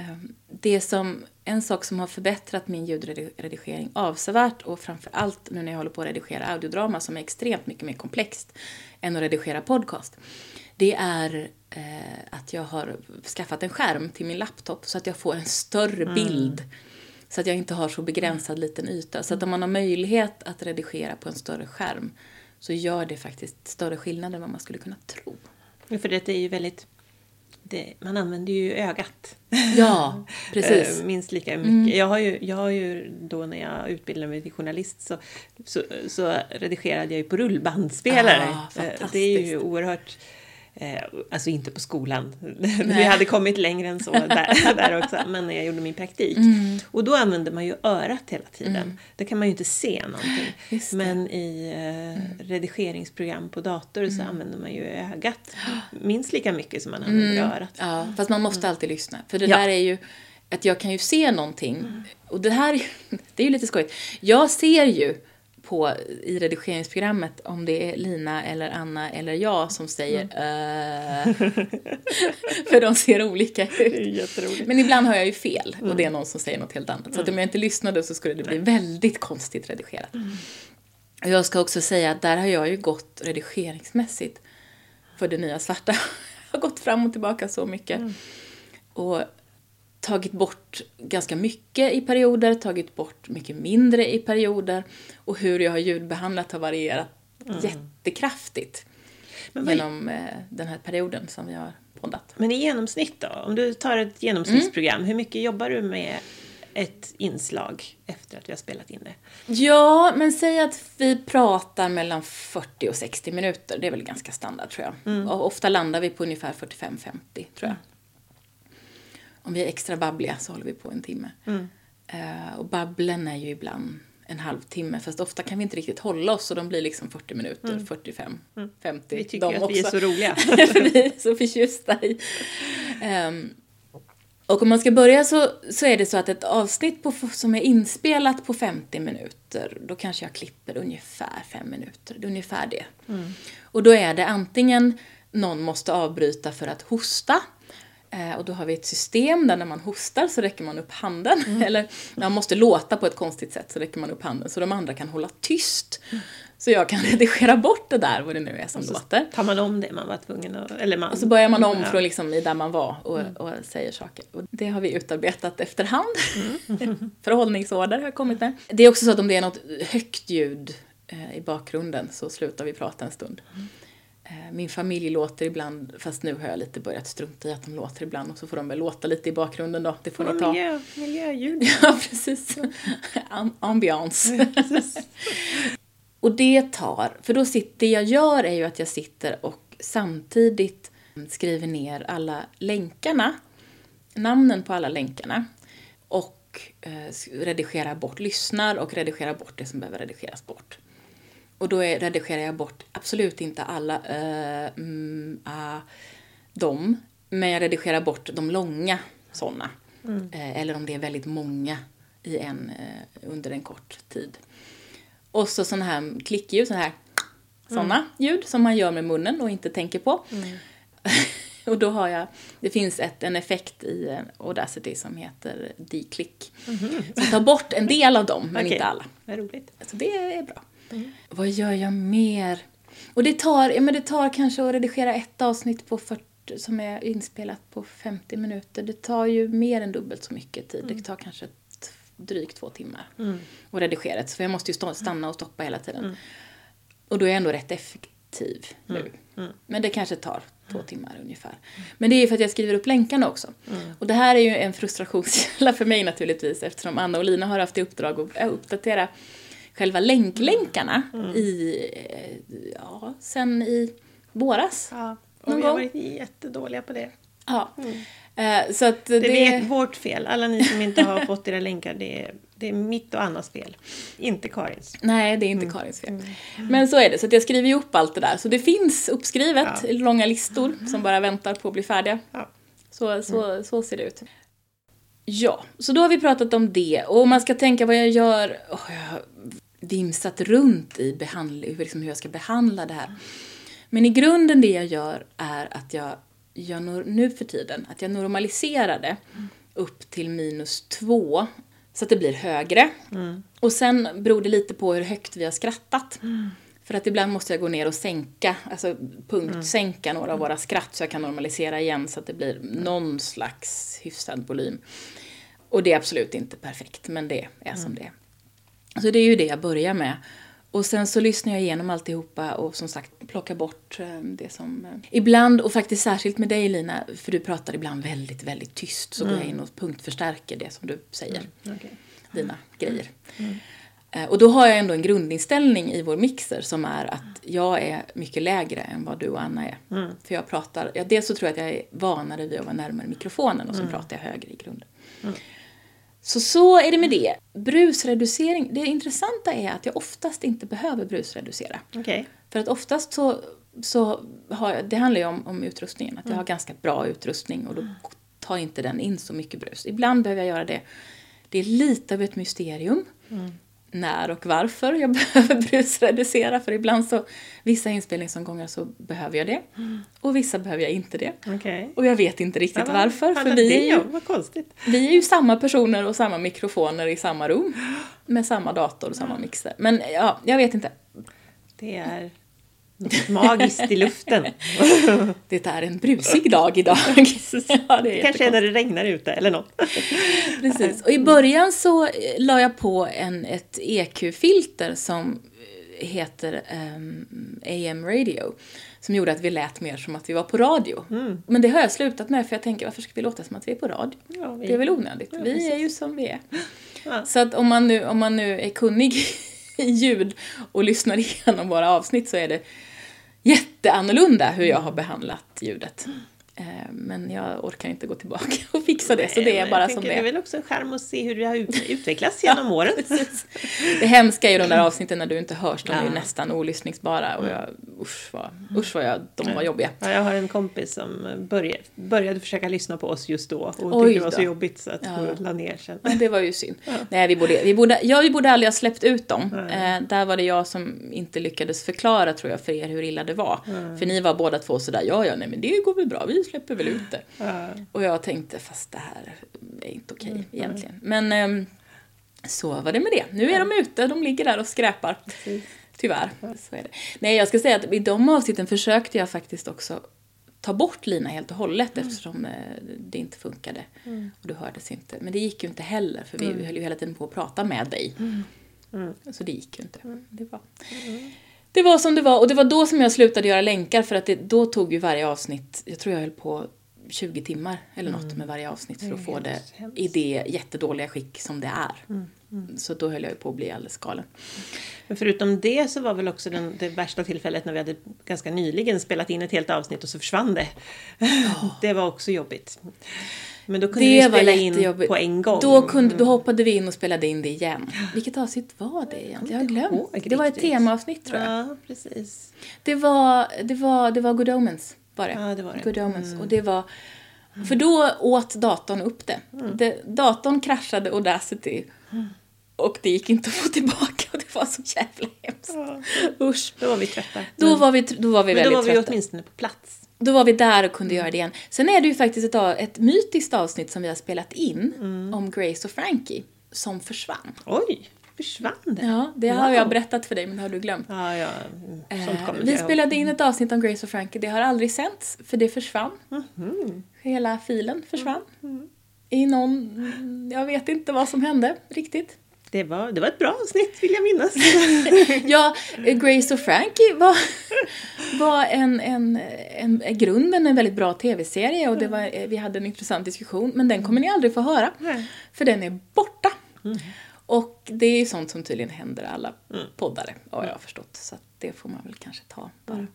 Ehm, Det som, en sak som har förbättrat min ljudredigering avsevärt och framför allt nu när jag håller på att redigera audiodrama som är extremt mycket mer komplext än att redigera podcast. Det är eh, att jag har skaffat en skärm till min laptop så att jag får en större bild. Så att jag inte har så begränsad liten yta. Så att om man har möjlighet att redigera på en större skärm så gör det faktiskt större skillnad än vad man skulle kunna tro. För det är ju väldigt det, man använder ju ögat. Ja, precis. Eh, Minst lika mycket. Jag, har ju, jag har ju då när jag utbildade mig till journalist så, så, så redigerade jag ju på rullbandspelare. Ah, Eh, det är ju oerhört Eh, alltså inte på skolan. Vi hade kommit längre än så där, där också. Men när jag gjorde min praktik. Mm. Och då använde man ju örat hela tiden. Det kan man ju inte se någonting. Men i eh, redigeringsprogram på dator så använder man ju ögat minst lika mycket som man använder örat. Ja, fast man måste alltid lyssna. För det Ja. där är ju att jag kan ju se någonting. Och det här det är ju lite skojigt. Jag ser ju på, i redigeringsprogrammet om det är Lina eller Anna eller jag som säger äh. För de ser olika ut. Men ibland har jag ju fel och det är någon som säger något helt annat. Så att om jag inte lyssnade så skulle det bli väldigt konstigt redigerat. Och jag ska också säga att där har jag ju gått redigeringsmässigt för det nya svarta. Jag har gått fram och tillbaka så mycket. Och tagit bort ganska mycket i perioder, tagit bort mycket mindre i perioder. Och hur jag har ljudbehandlat har varierat jättekraftigt Men vad- genom eh, den här perioden som vi har poddat. Men i genomsnitt då? Om du tar ett genomsnittsprogram, Mm. hur mycket jobbar du med ett inslag efter att vi har spelat in det? Ja, men säg att vi pratar mellan 40 och 60 minuter. Det är väl ganska standard tror jag. Och ofta landar vi på ungefär 45-50 tror jag. Om vi är extra babbliga så håller vi på en timme. Eh, och babblen är ju ibland en halvtimme. Fast ofta kan vi inte riktigt hålla oss och de blir liksom 40 minuter, 45, 50. Vi tycker de att vi är också. så roliga. För vi är så förtjusta i. Ehm, och om man ska börja så, så är det så att ett avsnitt på, som är inspelat på 50 minuter, då kanske jag klipper ungefär 5 minuter. Det är ungefär det. Och då är det antingen någon måste avbryta för att hosta, och då har vi ett system där när man hostar så räcker man upp handen. Eller när man måste låta på ett konstigt sätt så räcker man upp handen så de andra kan hålla tyst. Så jag kan redigera bort det där, vad det nu är som låter. Tar man om det man var tvungen att... Eller man, Och så börjar man om från liksom där man var och, och säger saker. Och det har vi utarbetat efterhand. Förhållningsorder har jag kommit med. Det är också så att om det är något högt ljud eh, i bakgrunden så slutar vi prata en stund. Eh, min familj låter ibland, fast nu har jag lite börjat strunta i att de låter ibland och så får de väl låta lite i bakgrunden då. Det får ni ta. miljö, miljöljud. Ja, precis. Am- Ambiance. och det tar, för då sitter, det jag gör är ju att jag sitter och samtidigt skriver ner alla länkarna, namnen på alla länkarna och eh, redigerar bort, lyssnar och redigerar bort det som behöver redigeras bort. Och då är, redigerar jag bort absolut inte alla uh, mm, ah, dem, men jag redigerar bort de långa sådana. Eh, eller om det är väldigt många i en, eh, under en kort tid. Och så sådana här klickljud, sådana här såna ljud som man gör med munnen och inte tänker på. och då har jag, det finns ett, en effekt i Audacity som heter declick. Som tar bort en del av dem, men Okej. inte alla. Vad roligt. Så det är bra. Vad gör jag mer? Och det tar, ja, men det tar kanske att redigera ett avsnitt på 40, som är inspelat på 50 minuter. Det tar ju mer än dubbelt så mycket tid. Det tar kanske drygt två timmar att redigera. För jag måste ju stanna och stoppa hela tiden. Och då är jag ändå rätt effektiv nu. Men det kanske tar två timmar ungefär. Men det är ju för att jag skriver upp länkarna också. Och det här är ju en frustrationskälla för mig naturligtvis eftersom Anna och Lina har haft i uppdrag att uppdatera själva länklänkarna i, eh, ja, sen i våras. Ja, och vi har varit jättedåliga på det. Ja. Eh, Så att det, Det är vårt fel. Alla ni som inte har fått era länkar, det är, det är mitt och Annas fel. Inte Karins. Nej, det är inte Karins fel. Men så är det, så att jag skriver ju upp allt det där. Så det finns uppskrivet, Ja. långa listor som bara väntar på att bli färdiga. Ja. Så, så, så ser det ut. Ja, så då har vi pratat om det. Och man ska tänka vad jag gör... Oh, jag vimsat runt i behandling, liksom hur jag ska behandla det här. Men i grunden det jag gör är att jag nor- nu för tiden, att jag normaliserar det upp till minus två. Så att det blir högre. Och sen beror det lite på hur högt vi har skrattat. För att ibland måste jag gå ner och sänka, alltså punktsänka några av våra skratt så jag kan normalisera igen så att det blir någon slags hyfsad volym. Och det är absolut inte perfekt, men det är som det är. Så det är ju det jag börjar med. Och sen så lyssnar jag igenom alltihopa och som sagt plockar bort eh, det som... eh, Ibland, och faktiskt särskilt med dig Lina, för du pratar ibland väldigt, väldigt tyst, så går jag in och punktförstärker det som du säger, Okej. dina grejer. Eh, Och då har jag ändå en grundinställning i vår mixer som är att jag är mycket lägre än vad du och Anna är. För jag pratar, ja, dels så tror jag att jag är vanare vid att vara närmare mikrofonen och så pratar jag högre i grunden. Så så är det med det. Brusreducering, det intressanta är att jag oftast inte behöver brusreducera. Okej. För att oftast så, så har jag, det handlar ju om, om utrustningen, att jag har ganska bra utrustning och då tar inte den in så mycket brus. Ibland behöver jag göra det. Det är lite av ett mysterium. När och varför jag behöver brusreducera. För ibland så, vissa inspelningsomgångar så behöver jag det. Och vissa behöver jag inte det. Okej. Och jag vet inte riktigt Ja, varför. För vi är, ju, vi är ju samma personer och samma mikrofoner i samma rum. Med samma dator och samma mixer. Men ja, jag vet inte. Det är något magiskt i luften. Det är en brusig dag idag. ja, det är Kanske är när det regnar ute eller något. Precis. Och i början så eh, la jag på en, ett EQ-filter som eh, heter ehm, AM Radio. Som gjorde att vi lät mer som att vi var på radio. Men det har jag slutat med för jag tänker varför ska vi låta som att vi är på radio? Ja, vi- Det är väl onödigt. Ja, vi är ju som vi är. Ja. Så att om man, nu, om man nu är kunnig ljud och lyssnar igenom våra avsnitt så är det jätteannorlunda hur jag har behandlat ljudet. Eh, Men jag orkar inte gå tillbaka och fixa det, så det är bara som det Det är är. väl också en charm att se hur det har ut- utvecklats genom åren. Det hemska är ju de där avsnitten när du inte hörs, de är ju Ja. nästan olyssningsbara och jag, usch vad, usch vad jag, de var jobbiga. Ja, jag har en kompis som började, började försöka lyssna på oss just då och Oj tyckte det var så jobbigt så att Ja. hon la ner sen. Men det var ju synd. Nej, vi borde, vi, borde, ja, vi borde aldrig ha släppt ut dem. Eh, där var det jag som inte lyckades förklara, tror jag, för er hur illa det var. För ni var båda två sådär, ja, ja, nej, men det går väl bra, vi släpper väl ut det. Ja. Och jag tänkte, fast det här är inte okej egentligen. Men ehm, så var det med det. Nu är de ute, de ligger där och skräpar. Tyvärr, så är det. Nej, jag ska säga att i de avsnitten försökte jag faktiskt också ta bort Lina helt och hållet eftersom eh, det inte funkade. Och du hördes inte. Men det gick ju inte heller för vi höll ju hela tiden på att prata med dig. Så det gick ju inte. Det, var. Det var som det var och det var då som jag slutade göra länkar för att det, då tog ju varje avsnitt, jag tror jag höll på 20 timmar eller något med varje avsnitt för att få det i det jättedåliga skick som det är. Så då höll jag ju på att bli alldeles galen. Men förutom det så var väl också den, det värsta tillfället när vi hade ganska nyligen spelat in ett helt avsnitt och så försvann det. Det var också jobbigt. Men då kunde vi Det var spela in jättejobbigt. på en gång. Då, kunde, då hoppade vi in och spelade in det igen. Vilket avsnitt var det egentligen? Jag har glömt. ihåg Det var ett temaavsnitt tror jag. Ja, precis. Det var, det var, det var Good Omens, var det. Ja, det var det. Good Omens. Och det var... För då åt datorn upp det. det datorn kraschade Audacity. Och det gick inte att få tillbaka och det var så jävla hemskt. Ja, Usch. då var vi trötta. Då var vi, då var vi Men då väldigt var vi trötta. åtminstone på plats. Då var vi där och kunde göra det igen. Sen är det ju faktiskt ett, ett mytiskt avsnitt som vi har spelat in om Grace och Frankie som försvann. Oj, försvann det? Ja, det har Wow. jag berättat för dig men det har du glömt. Ja, ja. mm, Sånt Eh, kommer vi jag ihåg. spelade in ett avsnitt om Grace och Frankie. Det har aldrig sänts, för det försvann. Mhm. Hela filen försvann. I någon... Jag vet inte vad som hände riktigt. Det var, det var ett bra avsnitt vill jag minnas. Ja, Grace och Frankie var, var en, en, en, en grunden en väldigt bra tv-serie och det var, eh, vi hade en intressant diskussion. Men den kommer ni aldrig få höra. Nej. För den är borta. Och det är ju sånt som tydligen händer alla poddare, har jag förstått. Så det får man väl kanske ta bara.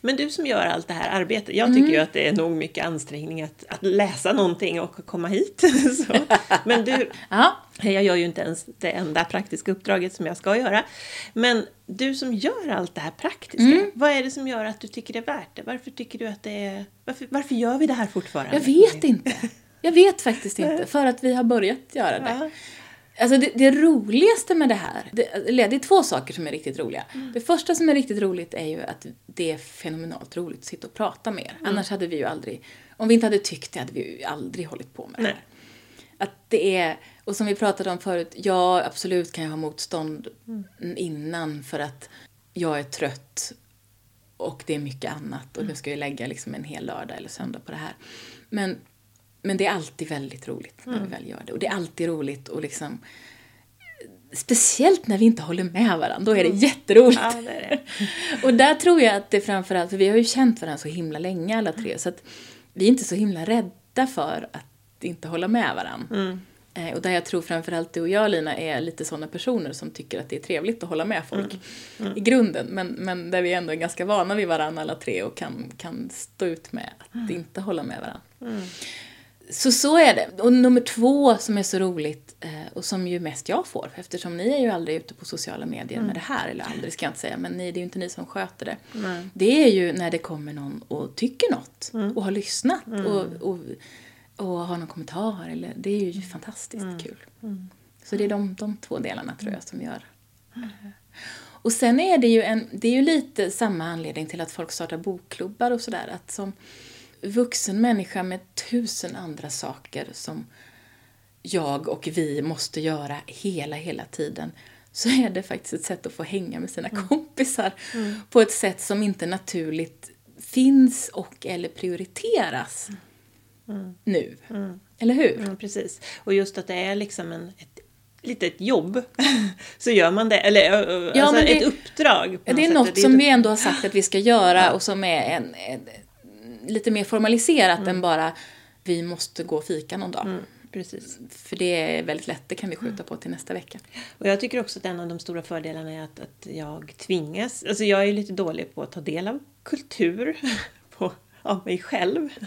Men du som gör allt det här arbetet, jag tycker ju att det är nog mycket ansträngning att, att läsa någonting och komma hit. Så. Men du, Ja, jag gör ju inte ens det enda praktiska uppdraget som jag ska göra. Men du som gör allt det här praktiska, vad är det som gör att du tycker det är värt det? Varför tycker du att det är... Varför, varför gör vi det här fortfarande? jag vet inte. Jag vet faktiskt inte, för att vi har börjat göra det. Ja. Alltså det, det roligaste med det här, det, det är två saker som är riktigt roliga. Det första som är riktigt roligt är ju att det är fenomenalt roligt att sitta och prata med er. Annars hade vi ju aldrig, om vi inte hade tyckt det hade vi ju aldrig hållit på med det Nej. här. Att det är, och som vi pratade om förut, ja absolut kan jag ha motstånd innan för att jag är trött och det är mycket annat och nu ska jag lägga liksom en hel lördag eller söndag på det här. Men, men det är alltid väldigt roligt när vi väl gör det. Och det är alltid roligt att liksom Speciellt när vi inte håller med varandra, då är det jätteroligt. Ja, det är det. Och där tror jag att det framförallt, för vi har ju känt varandra så himla länge alla tre, så att vi är inte så himla rädda för att inte hålla med varandra. Mm. Eh, Och där jag tror framförallt du och jag Lina är lite sådana personer som tycker att det är trevligt att hålla med folk i grunden. Men, men där vi ändå är ganska vana vid varandra alla tre och kan, kan stå ut med att inte hålla med varandra. Så så är det. Och nummer två som är så roligt eh, och som ju mest jag får eftersom ni är ju aldrig ute på sociala medier med det här, eller aldrig ska jag inte säga, men ni, det är ju inte ni som sköter det. Det är ju när det kommer någon och tycker något och har lyssnat och, och, och har någon kommentar. Eller, det är ju fantastiskt kul. Så det är de, de två delarna tror jag som gör. Och sen är det ju, en, det är ju lite samma anledning till att folk startar bokklubbar och sådär. Att som vuxen människa med tusen andra saker som jag och vi måste göra hela, hela tiden så är det faktiskt ett sätt att få hänga med sina kompisar på ett sätt som inte naturligt finns och eller prioriteras nu. Eller hur? Mm, precis. Och just att det är liksom en, ett litet jobb. så gör man det. Eller Ja, alltså det- ett uppdrag. Det är något är som ett vi ändå har sagt att vi ska göra och som är en, en, lite mer formaliserat än bara vi måste gå och fika någon dag. Mm, precis. För det är väldigt lätt, det kan vi skjuta på till nästa vecka. Och jag tycker också att en av de stora fördelarna är att, att jag tvingas, alltså jag är lite dålig på att ta del av kultur på, av mig själv.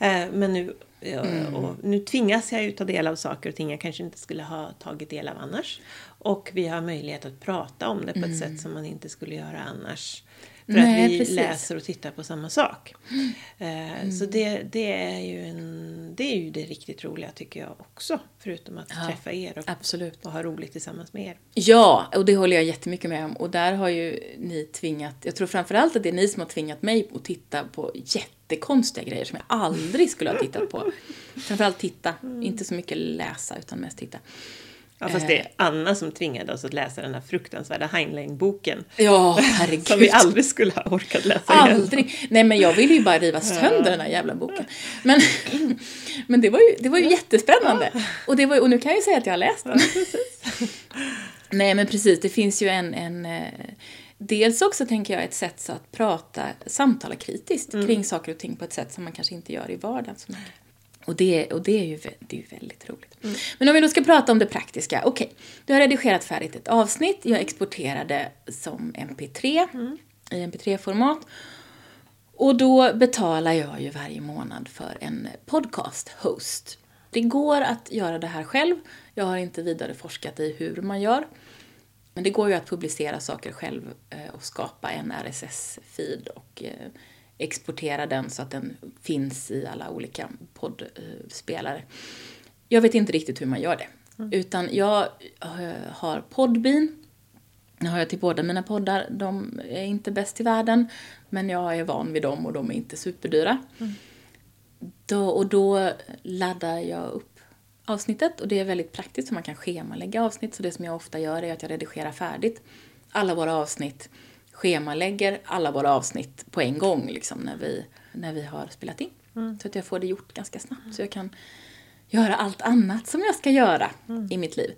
Eh, Men nu, ja, och nu tvingas jag ju ta del av saker och ting jag kanske inte skulle ha tagit del av annars. Och vi har möjlighet att prata om det på ett sätt som man inte skulle göra annars. För Nej, att vi precis. läser och tittar på samma sak. Eh, Så det, det, är ju en, det är ju det riktigt roliga tycker jag också. Förutom att Ja, träffa er och, Absolut. och ha roligt tillsammans med er. Ja, och det håller jag jättemycket med om. Och där har ju ni tvingat, jag tror framförallt att det är ni som har tvingat mig att titta på jättekonstiga grejer som jag aldrig skulle ha tittat på. Framförallt titta, inte så mycket läsa utan mest titta. Ja, fast det är Anna som tvingade oss att läsa den här fruktansvärda Heinlein-boken. Ja, herregud. Som vi aldrig skulle ha orkat läsa igen. Aldrig. Nej men jag ville ju bara riva sönder den här jävla boken. Men, men det var ju, det var ju jättespännande. Och, det var, och nu kan jag ju säga att jag har läst den. Nej men precis, det finns ju en, en eh, Dels också tänker jag ett sätt så att prata, samtala kritiskt kring saker och ting på ett sätt som man kanske inte gör i vardagen så mycket. Och det, och det är ju det är väldigt roligt. Men om vi då ska prata om det praktiska. Okej, du har redigerat färdigt ett avsnitt. Jag exporterade som MP3 i MP3-format. Och då betalar jag ju varje månad för en podcast-host. Det går att göra det här själv. Jag har inte vidare forskat i hur man gör. Men det går ju att publicera saker själv eh, och skapa en RSS-feed och eh, exportera den så att den finns i alla olika poddspelare. Jag vet inte riktigt hur man gör det. Utan jag eh, har Podbean. Det har jag till båda mina poddar. De är inte bäst i världen, men jag är van vid dem och de är inte superdyra. Då, och då laddar jag upp avsnittet och det är väldigt praktiskt så man kan schemalägga avsnitt. Så det som jag ofta gör är att jag redigerar färdigt alla våra avsnitt, schemalägger alla våra avsnitt på en gång liksom när vi, när vi har spelat in. Så att jag får det gjort ganska snabbt så jag kan göra allt annat som jag ska göra i mitt liv.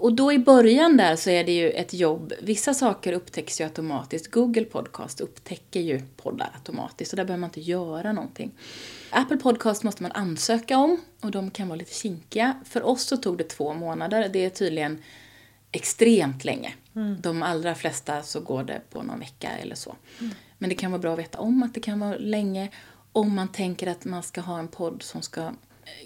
Och då i början där så är det ju ett jobb. Vissa saker upptäcks ju automatiskt. Google Podcast upptäcker ju poddar automatiskt och där behöver man inte göra någonting. Apple Podcast måste man ansöka om och de kan vara lite kinkiga. För oss så tog det två månader. Det är tydligen extremt länge. De allra flesta så går det på någon vecka eller så. Men det kan vara bra att veta om att det kan vara länge om man tänker att man ska ha en podd som ska eh,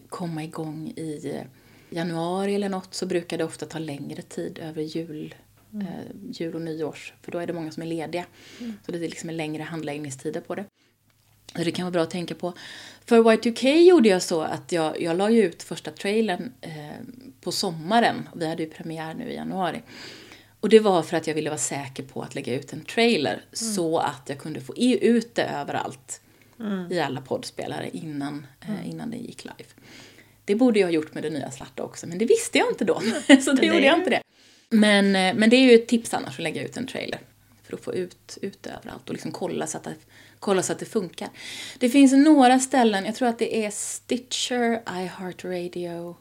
komma igång i eh, januari eller något så brukar det ofta ta längre tid över jul, eh, jul och nyårs. För då är det många som är lediga. Så det är liksom en längre handläggningstider på det. Så det kan vara bra att tänka på. För Y2K gjorde jag så att jag, jag la ut första trailern eh, på sommaren. Vi hade ju premiär nu i januari. Och det var för att jag ville vara säker på att lägga ut en trailer så att jag kunde få ut det överallt i alla poddspelare innan, eh, innan det gick live. Det borde jag ha gjort med det nya Svarta också, men det visste jag inte då. så då gjorde jag inte det. Men, eh, men det är ju ett tips annars att lägga ut en trailer. För att få ut, ut det överallt och liksom kolla så, att det, kolla så att det funkar. Det finns några ställen, jag tror att det är Stitcher, iHeartRadio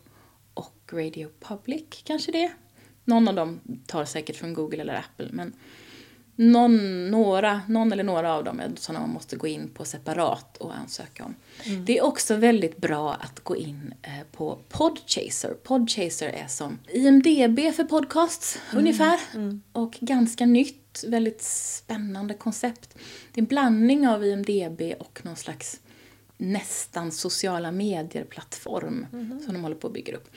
och Radio Public, kanske det Någon av dem tar säkert från Google eller Apple, men någon, några, någon eller några av dem är sådana man måste gå in på separat och ansöka om. Mm. Det är också väldigt bra att gå in eh, på Podchaser. Podchaser är som IMDB för podcasts mm. ungefär. Mm. Och ganska nytt, väldigt spännande koncept. Det är en blandning av IMDB och någon slags nästan sociala medier-plattform mm. som de håller på att bygga upp.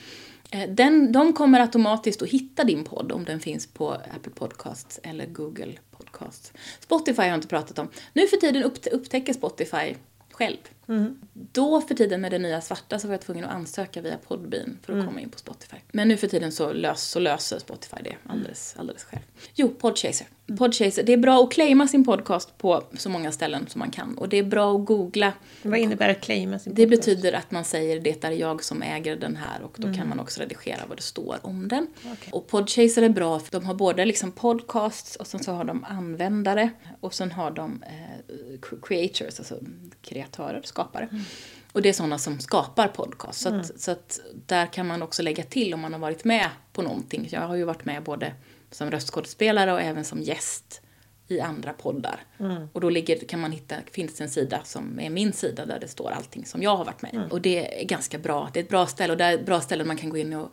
Eh, den, de kommer automatiskt att hitta din podd om den finns på Apple Podcasts eller Google Podcasts. Spotify har jag inte pratat om. Nu för tiden upptäcker Spotify själv. Mm. Då för tiden med det nya svarta så var jag tvungen att ansöka via Podbean för att mm. komma in på Spotify. Men nu för tiden så, lös, så löser Spotify det alldeles, alldeles själv. Jo, Podchaser. Podchaser. Det är bra att claima sin podcast på så många ställen som man kan. Och det är bra att googla. Vad innebär att claima sin podcast? Det betyder att man säger det är jag som äger den här och då mm. kan man också redigera vad det står om den. Okay. Och Podchaser är bra för de har både liksom podcasts och sen så har de användare och sen har de eh, creators, alltså kreatörer, skapare. Mm. Och det är sådana som skapar podcast. Så, att, mm. så att där kan man också lägga till om man har varit med på någonting. Jag har ju varit med både som röstskådespelare och även som gäst i andra poddar. Mm. Och då ligger, kan man hitta, finns det en sida som är min sida där det står allting som jag har varit med i. Mm. Och det är ganska bra. Det är ett bra ställe och det är ett bra ställe man kan gå in och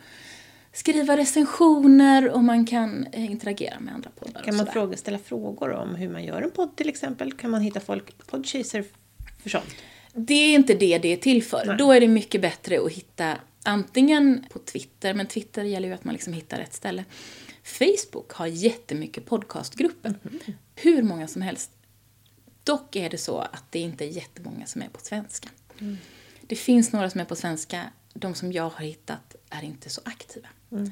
skriva recensioner och man kan eh, interagera med andra poddar. Kan man fråga, ställa frågor om hur man gör en podd till exempel? Kan man hitta folk, Podchaser för sånt? Det är inte det det är till för. Nej. Då är det mycket bättre att hitta antingen på Twitter, men Twitter gäller ju att man liksom hittar rätt ställe. Facebook har jättemycket podcastgrupper. Mm. Hur många som helst. Dock är det så att det inte är jättemånga som är på svenska. Mm. Det finns några som är på svenska. De som jag har hittat är inte så aktiva. Mm.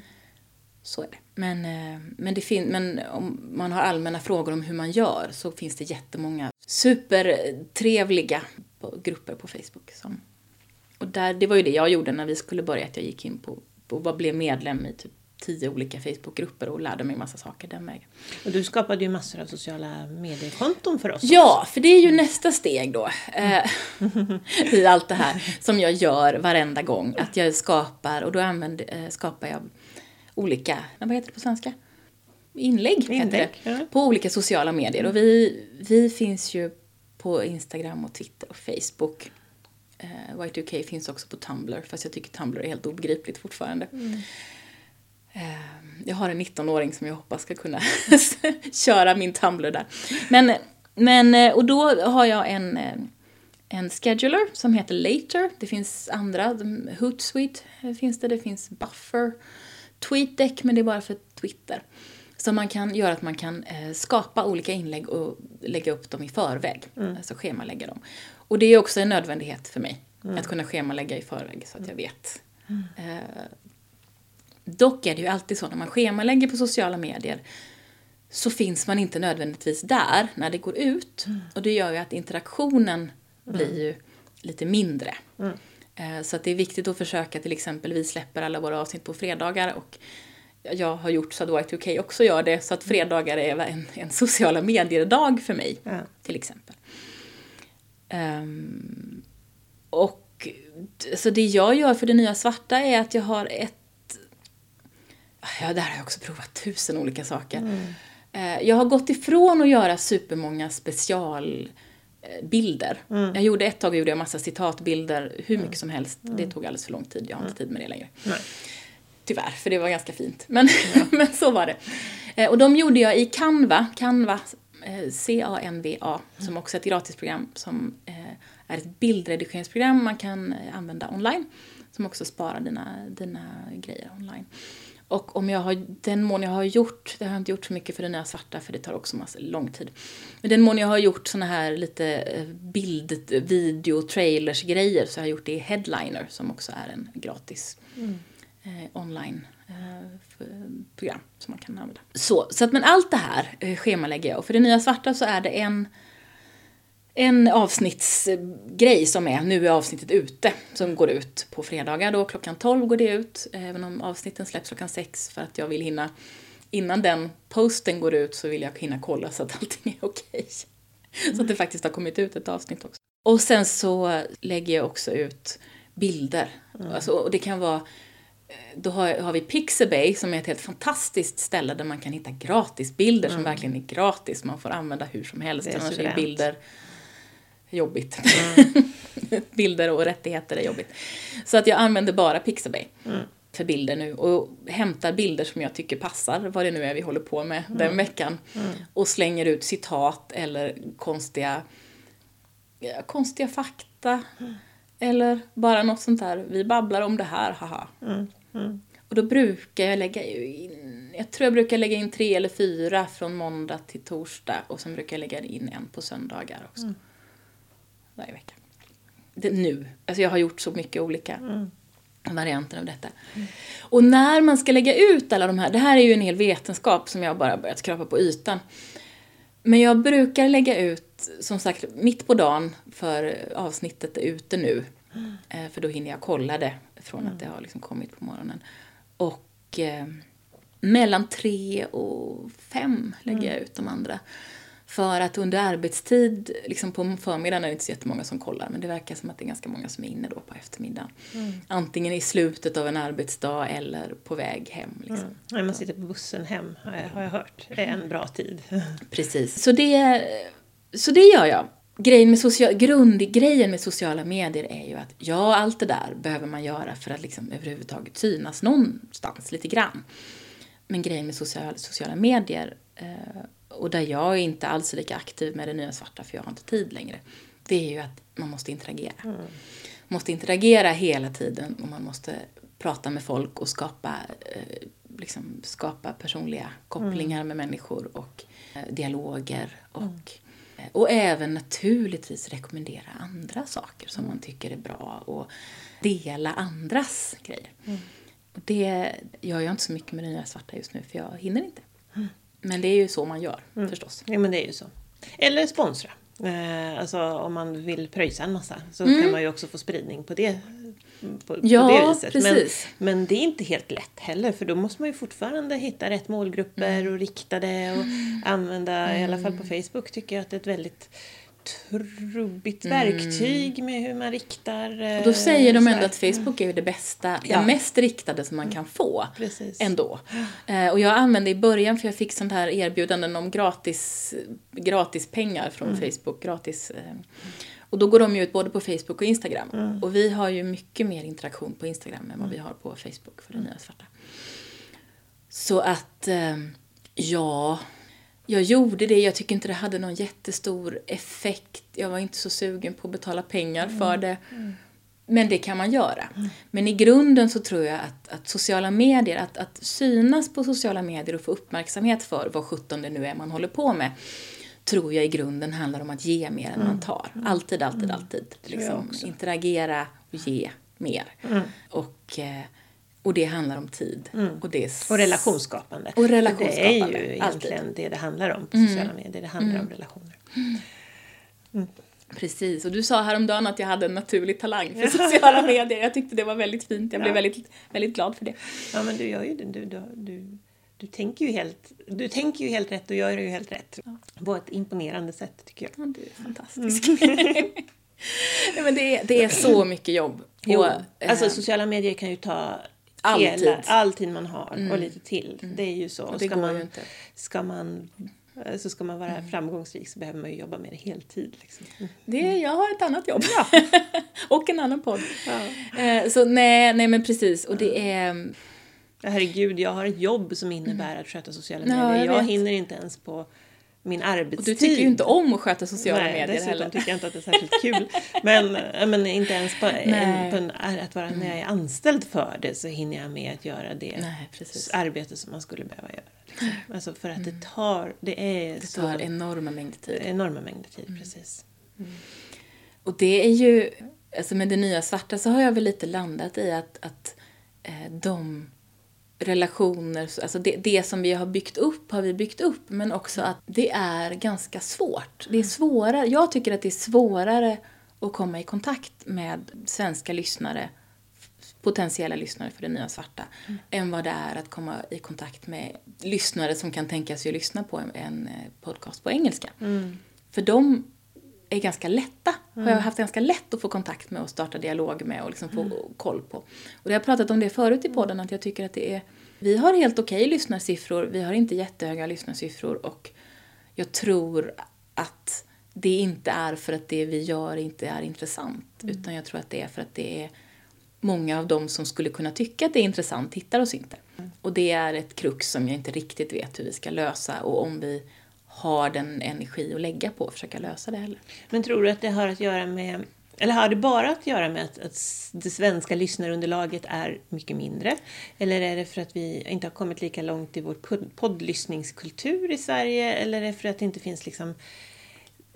Så är det. Men, eh, men, det fin- men om man har allmänna frågor om hur man gör så finns det jättemånga supertrevliga grupper på Facebook. Som, och där, det var ju det jag gjorde när vi skulle börja, att jag gick in på och blev medlem i typ tio olika Facebookgrupper och lärde mig massa saker den vägen. Och du skapade ju massor av sociala mediekonton för oss. Ja, också. för det är ju nästa steg då eh, i allt det här som jag gör varenda gång. Att jag skapar, och då använder, eh, skapar jag olika, vad heter det på svenska? Inlägg, Inlägg ja. på olika sociala medier. Och vi, vi finns ju på Instagram och Twitter och Facebook. Eh, Y2K finns också på Tumblr, fast jag tycker Tumblr är helt obegripligt fortfarande. Mm. Eh, jag har en 19-åring som jag hoppas ska kunna köra min Tumblr där. Men, men, eh, och då har jag en, eh, en scheduler som heter Later. Det finns andra, Hootsuite finns det, det finns Buffer, TweetDeck, men det är bara för Twitter. Så man kan göra att man kan skapa olika inlägg och lägga upp dem i förväg. Mm. Alltså schemalägga dem. Och det är också en nödvändighet för mig. Mm. Att kunna schemalägga i förväg så att jag vet mm. Dock är det ju alltid så när man schemalägger på sociala medier så finns man inte nödvändigtvis där när det går ut. Mm. Och det gör ju att interaktionen mm. blir ju lite mindre. Mm. Eh, så att det är viktigt att försöka till exempel, vi släpper alla våra avsnitt på fredagar och jag har gjort så att Y2K också gör det, så att mm. fredagar är en, en sociala medier-dag för mig, ja. till exempel. Um, och så det jag gör för det nya svarta är att jag har ett Ja, där har jag också provat tusen olika saker. Mm. Eh, jag har gått ifrån att göra supermånga specialbilder. Mm. Jag gjorde ett tag gjorde jag massa citatbilder, hur mycket mm. som helst. Det mm. tog alldeles för lång tid, jag har inte mm. tid med det längre. Nej. Tyvärr, för det var ganska fint. Men, ja. men så var det. Eh, och de gjorde jag i Canva, Canva, eh, C-A-N-V-A, som också är ett gratisprogram som är ett bildredigeringsprogram man kan använda online. Som också sparar dina, dina grejer online. Och om jag har, den mån jag har gjort, det har jag inte gjort så mycket för den nya svarta för det tar också massa lång tid. Men den mån jag har gjort såna här lite eh, bild, video, trailers grejer så har jag gjort det i Headliner som också är en gratis mm. Eh, online eh, program som man kan använda. Så, så att men allt det här eh, schemalägger jag och för det nya svarta så är det en en avsnittsgrej som är, nu är avsnittet ute, som går ut på fredagar då, klockan 12 går det ut, även om avsnitten släpps klockan 6 för att jag vill hinna, innan den posten går ut så vill jag hinna kolla så att allting är okej. Så att det faktiskt har kommit ut ett avsnitt också. Och sen så lägger jag också ut bilder. Mm. Alltså, och det kan vara då har, har vi Pixabay som är ett helt fantastiskt ställe där man kan hitta gratisbilder som verkligen är gratis. Man får använda hur som helst. Mm. Annars är bilder jobbigt. bilder och rättigheter är jobbigt. Så att jag använder bara Pixabay Mm. för bilder nu och hämtar bilder som jag tycker passar, vad det nu är vi håller på med Mm. den veckan. Och slänger ut citat eller konstiga, ja, konstiga fakta. Eller bara något sånt där, vi babblar om det här, haha. Mm. Och då brukar jag lägga in, jag tror jag brukar lägga in tre eller fyra från måndag till torsdag och sen brukar jag lägga in en på söndagar också. Varje vecka. Det, nu, alltså jag har gjort så mycket olika varianter av detta. Och när man ska lägga ut alla de här, det här är ju en hel vetenskap som jag bara börjat skrapa på ytan. Men jag brukar lägga ut, som sagt, mitt på dagen för avsnittet är ute nu. Eh, För då hinner jag kolla det från att det har liksom kommit på morgonen. Och eh, mellan tre och fem lägger jag ut de andra. För att under arbetstid, liksom på förmiddagen är det inte så jättemånga som kollar, men det verkar som att det är ganska många som är inne då på eftermiddagen. Antingen i slutet av en arbetsdag eller på väg hem. Liksom. När man sitter på bussen hem har jag, hört. Det är en bra tid. Precis. Så det, så det gör jag. Grejen med social, grundgrejen med sociala medier är ju att ja, allt det där behöver man göra för att liksom överhuvudtaget synas någonstans lite grann. Men grejen med social, sociala medier, eh, och där jag är inte alls är lika aktiv med det nya svarta för jag har inte tid längre, det är ju att man måste interagera. Man måste interagera hela tiden och man måste prata med folk och skapa, eh, liksom, skapa personliga kopplingar med människor och eh, dialoger. Och, eh, och även naturligtvis rekommendera andra saker som man tycker är bra och dela andras grejer. Och det gör jag inte så mycket med det nya svarta just nu för jag hinner inte. Men det är ju så man gör förstås. Ja, men det är ju så. Eller sponsra. Eh, alltså om man vill pröjsa en massa så kan man ju också få spridning på det, på, på Ja, det viset. precis. Men, men det är inte helt lätt heller för då måste man ju fortfarande hitta rätt målgrupper och rikta det och använda, i alla fall på Facebook tycker jag att det är ett väldigt trubbigt verktyg med hur man riktar. eh, Och då säger de så ändå att Facebook är det bästa, Ja. det mest riktade som man kan få. Precis. Ändå. Eh, och jag använde i början, för jag fick sånt här erbjudanden om gratis, gratis pengar från Facebook. Gratis, eh, och då går de ju ut både på Facebook och Instagram. Och vi har ju mycket mer interaktion på Instagram än vad vi har på Facebook för det nya svarta. Så att, eh, ja, jag gjorde det. Jag tycker inte det hade någon jättestor effekt. Jag var inte så sugen på att betala pengar för det. Men det kan man göra. Men i grunden så tror jag att, att sociala medier, att, att synas på sociala medier och få uppmärksamhet för vad sjutton det nu är man håller på med, tror jag i grunden handlar om att ge mer än man tar. Alltid, alltid, alltid. Mm. jag Liksom, interagera och ge mer. Och, eh, och det handlar om tid. Och, det är Och relationsskapande. Och relationsskapande, Det är ju alltid. Mm. egentligen det det handlar om på sociala medier. Det handlar om relationer. Precis, och du sa häromdagen att jag hade en naturlig talang för sociala medier. Jag tyckte det var väldigt fint. Jag blev Ja. väldigt, väldigt glad för det. Ja, men du gör ju det. Du, du, du, du, tänker ju helt, du tänker ju helt rätt och gör ju helt rätt. På ett imponerande sätt tycker jag. Ja, du är fantastisk. Nej, men det, är, det är så mycket jobb. Jo, Och, eh, alltså sociala medier kan ju ta all hela, tid. Mm. all tid man har och lite till. Det är ju så. Och ska man, inte. Mm. Ska man, eh, så ska man vara framgångsrik så behöver man ju jobba med det heltid. Liksom. det, jag har ett annat jobb. och en annan podd. Eh, Så nej, nej men precis. Och det är... Herregud, jag har ett jobb som innebär att sköta sociala Mm. Ja, medier. jag jag hinner inte ens på min Och arbetstid. du tycker ju inte om att sköta sociala Nej, medier dessutom heller. tycker jag inte att det är särskilt kul. Men, men inte ens på, en, på en, att vara, när jag är anställd för det så hinner jag med att göra det Nej, arbete som man skulle behöva göra. Liksom. Alltså för att det tar, det är Det så tar enorma mängder tid. enorma mängder tid. Mm. Precis. Och det är ju, alltså med det nya svarta så har jag väl lite landat i att, att eh, de relationer, alltså det, det som vi har byggt upp har vi byggt upp men också att det är ganska svårt. Det är svårare, jag tycker att det är svårare att komma i kontakt med svenska lyssnare potentiella lyssnare för det nya svarta än vad det är att komma i kontakt med lyssnare som kan tänka sig att lyssna på en, en eh, podcast på engelska. För de är ganska lätta. Har jag haft ganska lätt att få kontakt med och starta dialog med och liksom få koll på. Och jag har pratat om det förut i podden att jag tycker att det är vi har helt okej okay lyssnarsiffror, vi har inte jättehöga lyssnarsiffror och jag tror att det inte är för att det vi gör inte är intressant mm. utan jag tror att det är för att det är många av dem som skulle kunna tycka att det är intressant hittar oss inte. Mm. Och det är ett krux som jag inte riktigt vet hur vi ska lösa och om vi har den energi att lägga på att försöka lösa det heller. Men tror du att det har att göra med eller har det bara att göra med att, att det svenska lyssnarunderlaget är mycket mindre? Eller är det för att vi inte har kommit lika långt i vår poddlyssningskultur i Sverige? Eller är det för att det inte finns liksom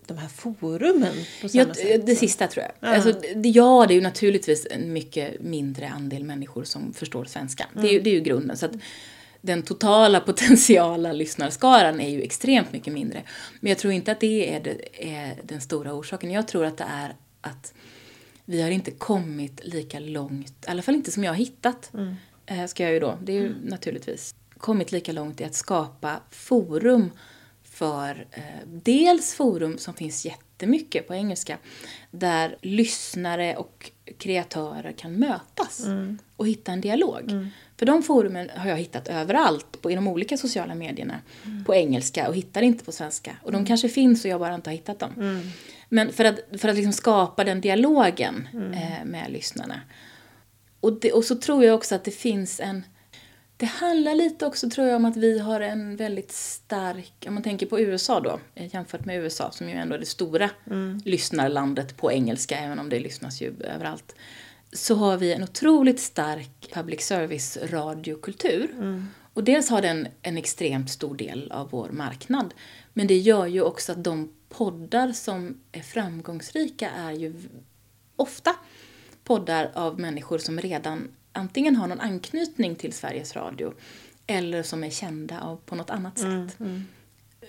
de här forumen på samma ja, sätt? Det sista tror jag. Ja. Alltså, ja, det är ju naturligtvis en mycket mindre andel människor som förstår svenska. Mm. Det, är ju, det är ju grunden. Så att, den totala potentiala lyssnarskaran är ju extremt mycket mindre. Men jag tror inte att det är, det är den stora orsaken. Jag tror att det är att vi har inte kommit lika långt, i alla fall inte som jag har hittat, mm. Eh, ska jag ju då, det är ju mm. naturligtvis, kommit lika långt i att skapa forum för eh, dels forum som finns jättemycket på engelska, där lyssnare och kreatörer kan mötas mm. och hitta en dialog. För de forumen har jag hittat överallt, på, i de olika sociala medierna, mm. på engelska och hittar inte på svenska. Och de mm. kanske finns och jag bara inte har hittat dem. Mm. Men för att, för att liksom skapa den dialogen mm. eh, med lyssnarna. Och, det, och så tror jag också att det finns en... Det handlar lite också tror jag om att vi har en väldigt stark, om man tänker på USA då, eh, jämfört med USA som ju ändå är det stora mm. lyssnarlandet på engelska, även om det lyssnas ju överallt. Så har vi en otroligt stark public service radiokultur. Mm. Och dels har den en extremt stor del av vår marknad. Men det gör ju också att de poddar som är framgångsrika är ju ofta poddar av människor som redan antingen har någon anknytning till Sveriges Radio eller som är kända av, på något annat sätt. Mm, mm.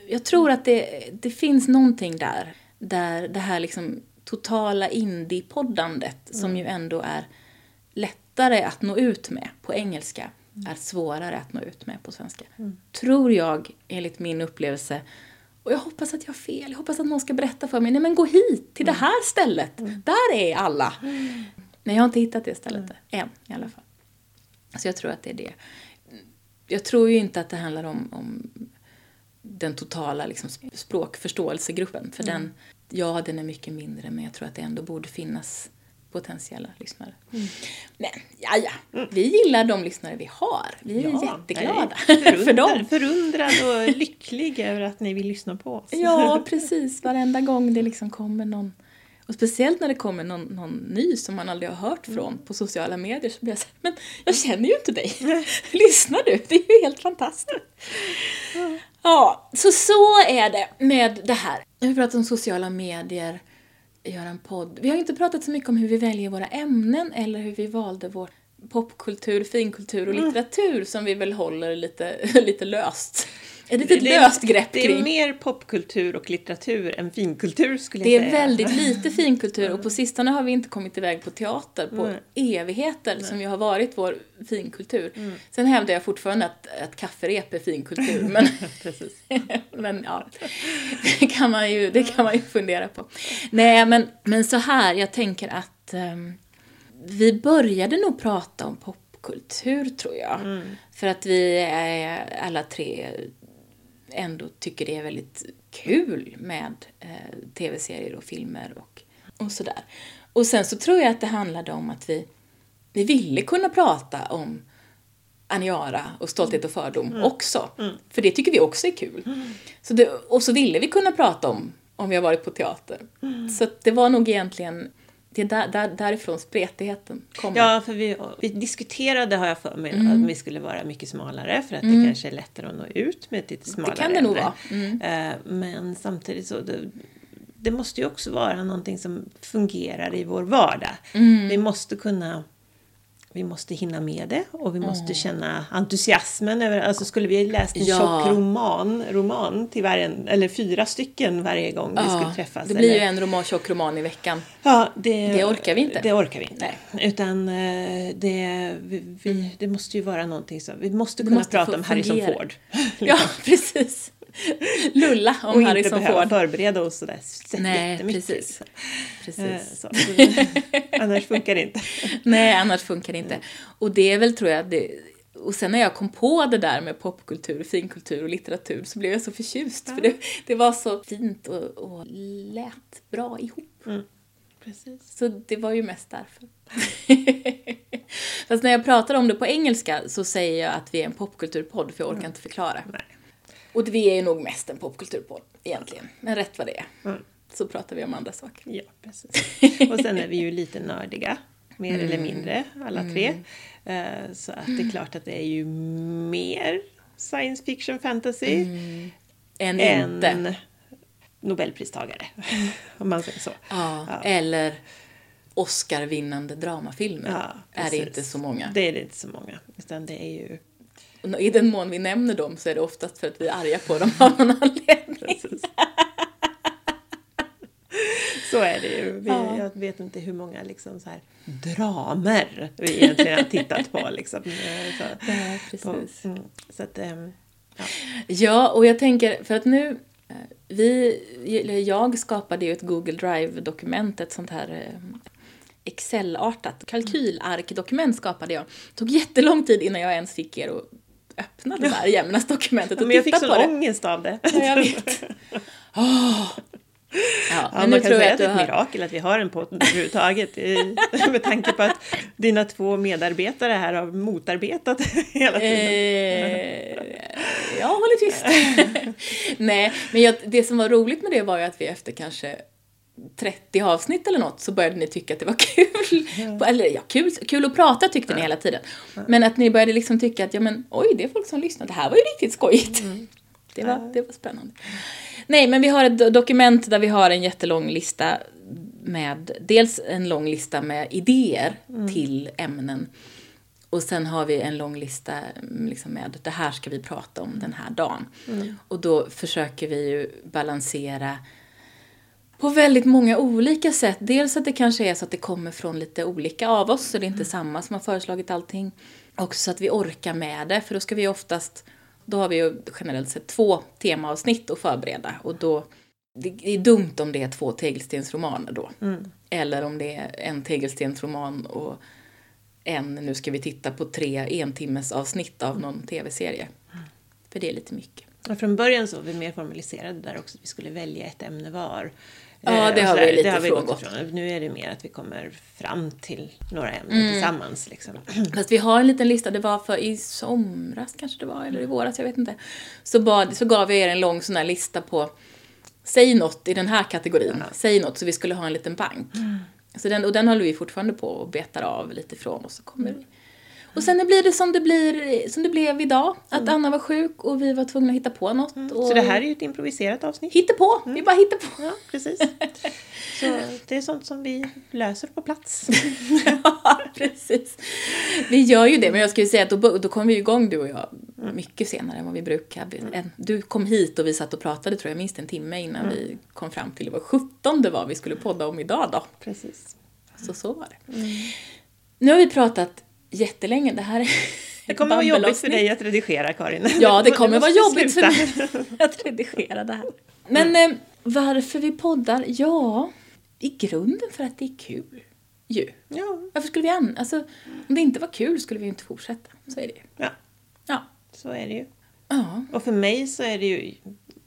Jag tror att det, det finns någonting där, där det här liksom totala indie-poddandet mm. som ju ändå är lättare att nå ut med på engelska mm. är svårare att nå ut med på svenska. Mm. Tror jag, enligt min upplevelse, och jag hoppas att jag har fel. Jag hoppas att någon ska berätta för mig. Nej men gå hit, till mm. det här stället. Mm. Där är alla. Mm. Nej, jag har inte hittat det stället mm. än i alla fall. Så jag tror att det är det. Jag tror ju inte att det handlar om, om den totala liksom, språkförståelsegruppen. För mm. den, ja, den är mycket mindre men jag tror att det ändå borde finnas potentiella lyssnare. Mm. Men ja, ja, mm. vi gillar de lyssnare vi har. Vi är ja, jätteglada för dem. Förundrad och lycklig över att ni vill lyssna på oss. Ja, precis. Varenda gång det liksom kommer någon och speciellt när det kommer någon, någon ny som man aldrig har hört från mm. på sociala medier så blir jag såhär, men jag känner ju inte dig. Lyssnar du? Det är ju helt fantastiskt. Ja, så så är det med det här. Vi pratar om sociala medier göra en podd. Vi har inte pratat så mycket om hur vi väljer våra ämnen eller hur vi valde vår popkultur, finkultur och mm. litteratur mm. som vi väl håller lite, lite löst. Ett litet löst grepp kring. Det är mer popkultur och litteratur än finkultur skulle jag säga. Det är väldigt lite finkultur och på sistone har vi inte kommit iväg på teater på mm. evigheter som ju har varit vår finkultur. Mm. Sen hävdar jag fortfarande att, att kafferep är finkultur men, men ja, det kan, man ju, det kan man ju fundera på. Nej men, men så här, jag tänker att um, vi började nog prata om popkultur tror jag. Mm. För att vi är alla tre ändå tycker det är väldigt kul med eh, tv-serier och filmer och, och sådär. Och sen så tror jag att det handlade om att vi, vi ville kunna prata om Aniara och Stolthet och fördom mm. också. Mm. För det tycker vi också är kul. Mm. Så det, och så ville vi kunna prata om om vi har varit på teater. Mm. Så det var nog egentligen det är där, där, därifrån spretigheten kommer. Ja, för vi, vi diskuterade, har jag för mig, mm. att vi skulle vara mycket smalare för att mm. det kanske är lättare att nå ut med ett lite smalare Det kan det nog vara. Mm. Eh, men samtidigt så, det, det, måste ju också vara någonting som fungerar i vår vardag. Mm. Vi måste kunna vi måste hinna med det och vi måste mm. känna entusiasmen över, alltså skulle vi läst en ja. tjock roman, roman till varje, eller fyra stycken varje gång ja. vi skulle träffas. Det blir eller, ju en roman, tjock roman i veckan. Ja, det, det orkar vi inte. Det orkar vi inte. Nej. Utan eh, det, vi, vi, mm. det måste ju vara någonting som, vi måste kunna måste prata om Harrison Ford. ja, precis. Lulla om och inte Harrison behöva Ford. förbereda oss sådär Nej, jättemycket. precis. Eh, Precis. Så, annars funkar det inte. Nej, annars funkar det inte. Och det är väl, tror jag, det, och sen när jag kom på det där med popkultur, finkultur och litteratur så blev jag så förtjust. För det, det var så fint och, och lät bra ihop. Precis. Så det var ju mest därför. Fast när jag pratar om det på engelska så säger jag att vi är en popkulturpodd för jag orkar inte förklara. Nej. Och vi är ju nog mest en popkulturpodd egentligen. Men rätt vad det är Mm. så pratar vi om andra saker. Ja, precis. Och sen är vi ju lite nördiga, mer eller mindre, alla tre. Eh, Så att det är klart att det är ju mer science fiction fantasy Än än inte. Nobelpristagare, om man säger så. Ja, Ja. Eller Oscar-vinnande dramafilmer. Ja, är det inte så många. Det är det inte så många, utan det är ju I den mån vi nämner dem så är det oftast för att vi är arga på dem av någon anledning. Precis. Så är det ju. Vi, Ja. Jag vet inte hur många liksom så här dramer vi egentligen har tittat på. Liksom. Så, Ja, på, precis. mm, så att, ehm, ja. Ja, och jag tänker, för att nu, eh, vi, jag skapade ju ett Google Drive-dokument, ett sånt här eh, Excel-artat kalkylark-dokument skapade jag. Det tog jättelång tid innan jag ens fick er att öppna det där Jämnas-dokumentet och Men jag fick titta sån på det. ångest av det. Ja, jag vet. Åh. Ja, Ja, men nu man kan säga att det är ett har... mirakel att vi har en podd överhuvudtaget i, med tanke på att dina två medarbetare här har motarbetat hela tiden. Eh, jag håller tyst. Nej, men jag, det som var roligt med det var ju att vi efter kanske 30 avsnitt eller något så började ni tycka att det var kul. Eller ja, kul, kul att prata tyckte ni hela tiden. Men att ni började liksom tycka att ja men oj, det är folk som lyssnar. Det här var ju riktigt skojigt. Det, var, det var spännande. Nej, men vi har ett do- dokument där vi har en jättelång lista med dels en lång lista med idéer till ämnen och sen har vi en lång lista mm, liksom med det här ska vi prata om den här dagen. Och då försöker vi ju balansera på väldigt många olika sätt. Dels att det kanske är så att det kommer från lite olika av oss, så det är inte samma som har föreslagit allting. Också så att vi orkar med det, för då ska vi oftast, då har vi ju generellt sett två temaavsnitt att förbereda och då, det är dumt om det är två tegelstensromaner då. Eller om det är en tegelstensroman och en, nu ska vi titta på tre entimmes avsnitt av någon tv-serie. För det är lite mycket. Och från början så var vi mer formaliserade där också, att vi skulle välja ett ämne var. Ja, Eh, det och har vi lite det har vi gått frångått. ifrån. Nu är det mer att vi kommer fram till några ämnen tillsammans. Liksom. Fast vi har en liten lista, det var för i somras kanske det var, eller i våras, jag vet inte. Så, bad, så gav jag er en lång sån här lista på, säg något i den här kategorin, säg något, så vi skulle ha en liten bank. Så den, och den håller vi fortfarande på och betar av lite ifrån och så kommer vi. Och sen blir det som det, blir, som det blev idag, att Anna var sjuk och vi var tvungna att hitta på något. Och Så det här är ju ett improviserat avsnitt. Hitta på, vi bara hittar på. Ja, precis. Så det är sånt som vi löser på plats. Ja, precis. Vi gör ju det, men jag skulle säga att då, då kom vi igång du och jag mycket senare än vad vi brukar. En- Du kom hit och vi satt och pratade tror jag minst en timme innan vi kom fram till vad 17 det var vi skulle podda om idag då. Precis. Så så var det. Nu har vi pratat jättelänge, det här är Det kommer vara jobbigt för dig att redigera Karin. Ja, det kommer vara jobbigt sluta. för mig att redigera det här. Men eh, varför vi poddar? Ja, i grunden för att det är kul. Ju. Ja, Varför skulle vi an... Alltså, om det inte var kul skulle vi ju inte fortsätta. Så är det ju. ja, Ja. så är det ju. Ja. Och för mig så är det ju,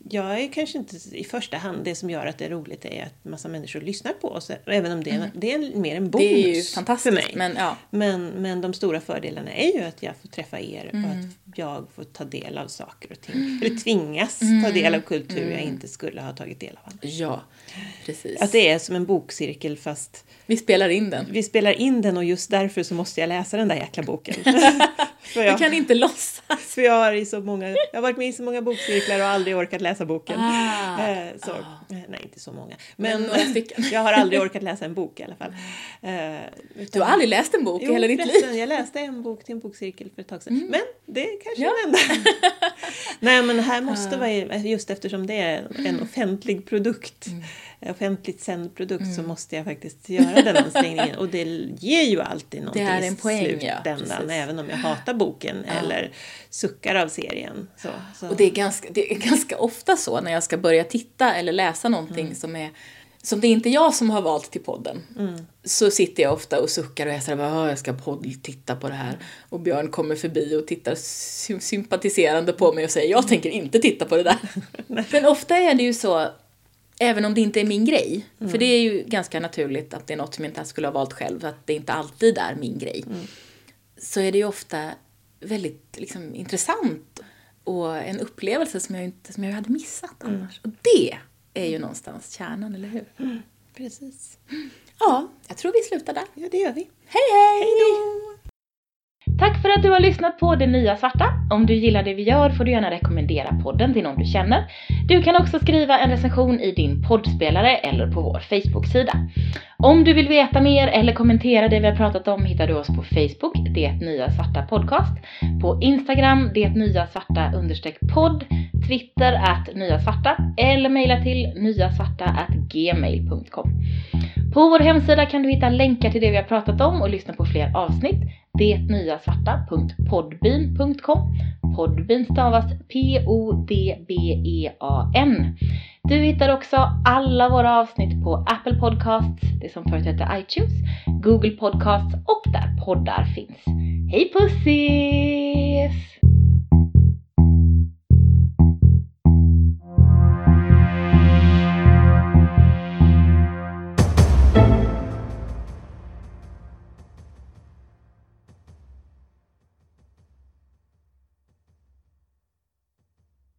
jag är kanske inte i första hand det som gör att det är roligt är att massa människor lyssnar på oss. Även om det, är, det är mer en bonus Mm. Det är ju fantastiskt. för mig. Men ja. Men, men de stora fördelarna är ju att jag får träffa er Mm. och att jag får ta del av saker och ting. Eller tvingas ta del av kultur jag inte skulle ha tagit del av. annars. Ja, precis. Att det är som en bokcirkel fast Vi spelar in den. vi spelar in den och just därför så måste jag läsa den där jäkla boken. Vi jag, kan inte låtsas. för jag, har i så många, jag har varit med i så många bokcirklar och aldrig orkat läsa boken. Ah. Eh, så, eh, Nej, inte så många. Men Men, jag har aldrig orkat läsa en bok i alla fall. Eh, utan- Du har aldrig läst en bok i hela ditt liv. jag läste en bok till en bokcirkel för ett tag sedan. Men det är kanske Ja. den enda. Nej, men här måste vara, just eftersom det är en offentlig produkt, offentligt sänd produkt så måste jag faktiskt göra den ansträngningen. Och det ger ju alltid någonting Det är en i poäng, ja, slutändan, precis. även om jag hatar boken eller suckar av serien. Så, så. Och det är, ganska, det är ganska ofta så när jag ska börja titta eller läsa någonting Mm. som är som det är inte jag som har valt till podden. Mm. Så sitter jag ofta och suckar och jag säger att jag ska podd, titta på det här. Och Björn kommer förbi och tittar sy- sympatiserande på mig och säger jag tänker inte titta på det där. Men ofta är det ju så, även om det inte är min grej. Mm. För det är ju ganska naturligt att det är något som jag inte skulle ha valt själv. Att det inte alltid är min grej. Mm. Så är det ju ofta väldigt liksom, intressant och en upplevelse som jag, inte, som jag hade missat Mm. annars. Och det är ju någonstans kärnan, eller hur? Precis. Ja, jag tror vi slutar där. Ja, det gör vi. Hej hej! Tack för att du har lyssnat på Det Nya Svarta. Om du gillar det vi gör får du gärna rekommendera podden till någon du känner. Du kan också skriva en recension i din poddspelare eller på vår Facebook-sida. Om du vill veta mer eller kommentera det vi har pratat om hittar du oss på Facebook, Det Nya Svarta Podcast, på Instagram, Det Nya Svarta understreck podd, Twitter att Nya Svarta eller mejla till nyasvarta at gmail.com. På vår hemsida kan du hitta länkar till det vi har pratat om och lyssna på fler avsnitt. Detnyasvarta.podbean.com Podbean stavas P-O-D-B-E-A-N. Du hittar också alla våra avsnitt på Apple Podcasts, det som förut hette iTunes, Google Podcasts och där poddar finns. Hej pussis!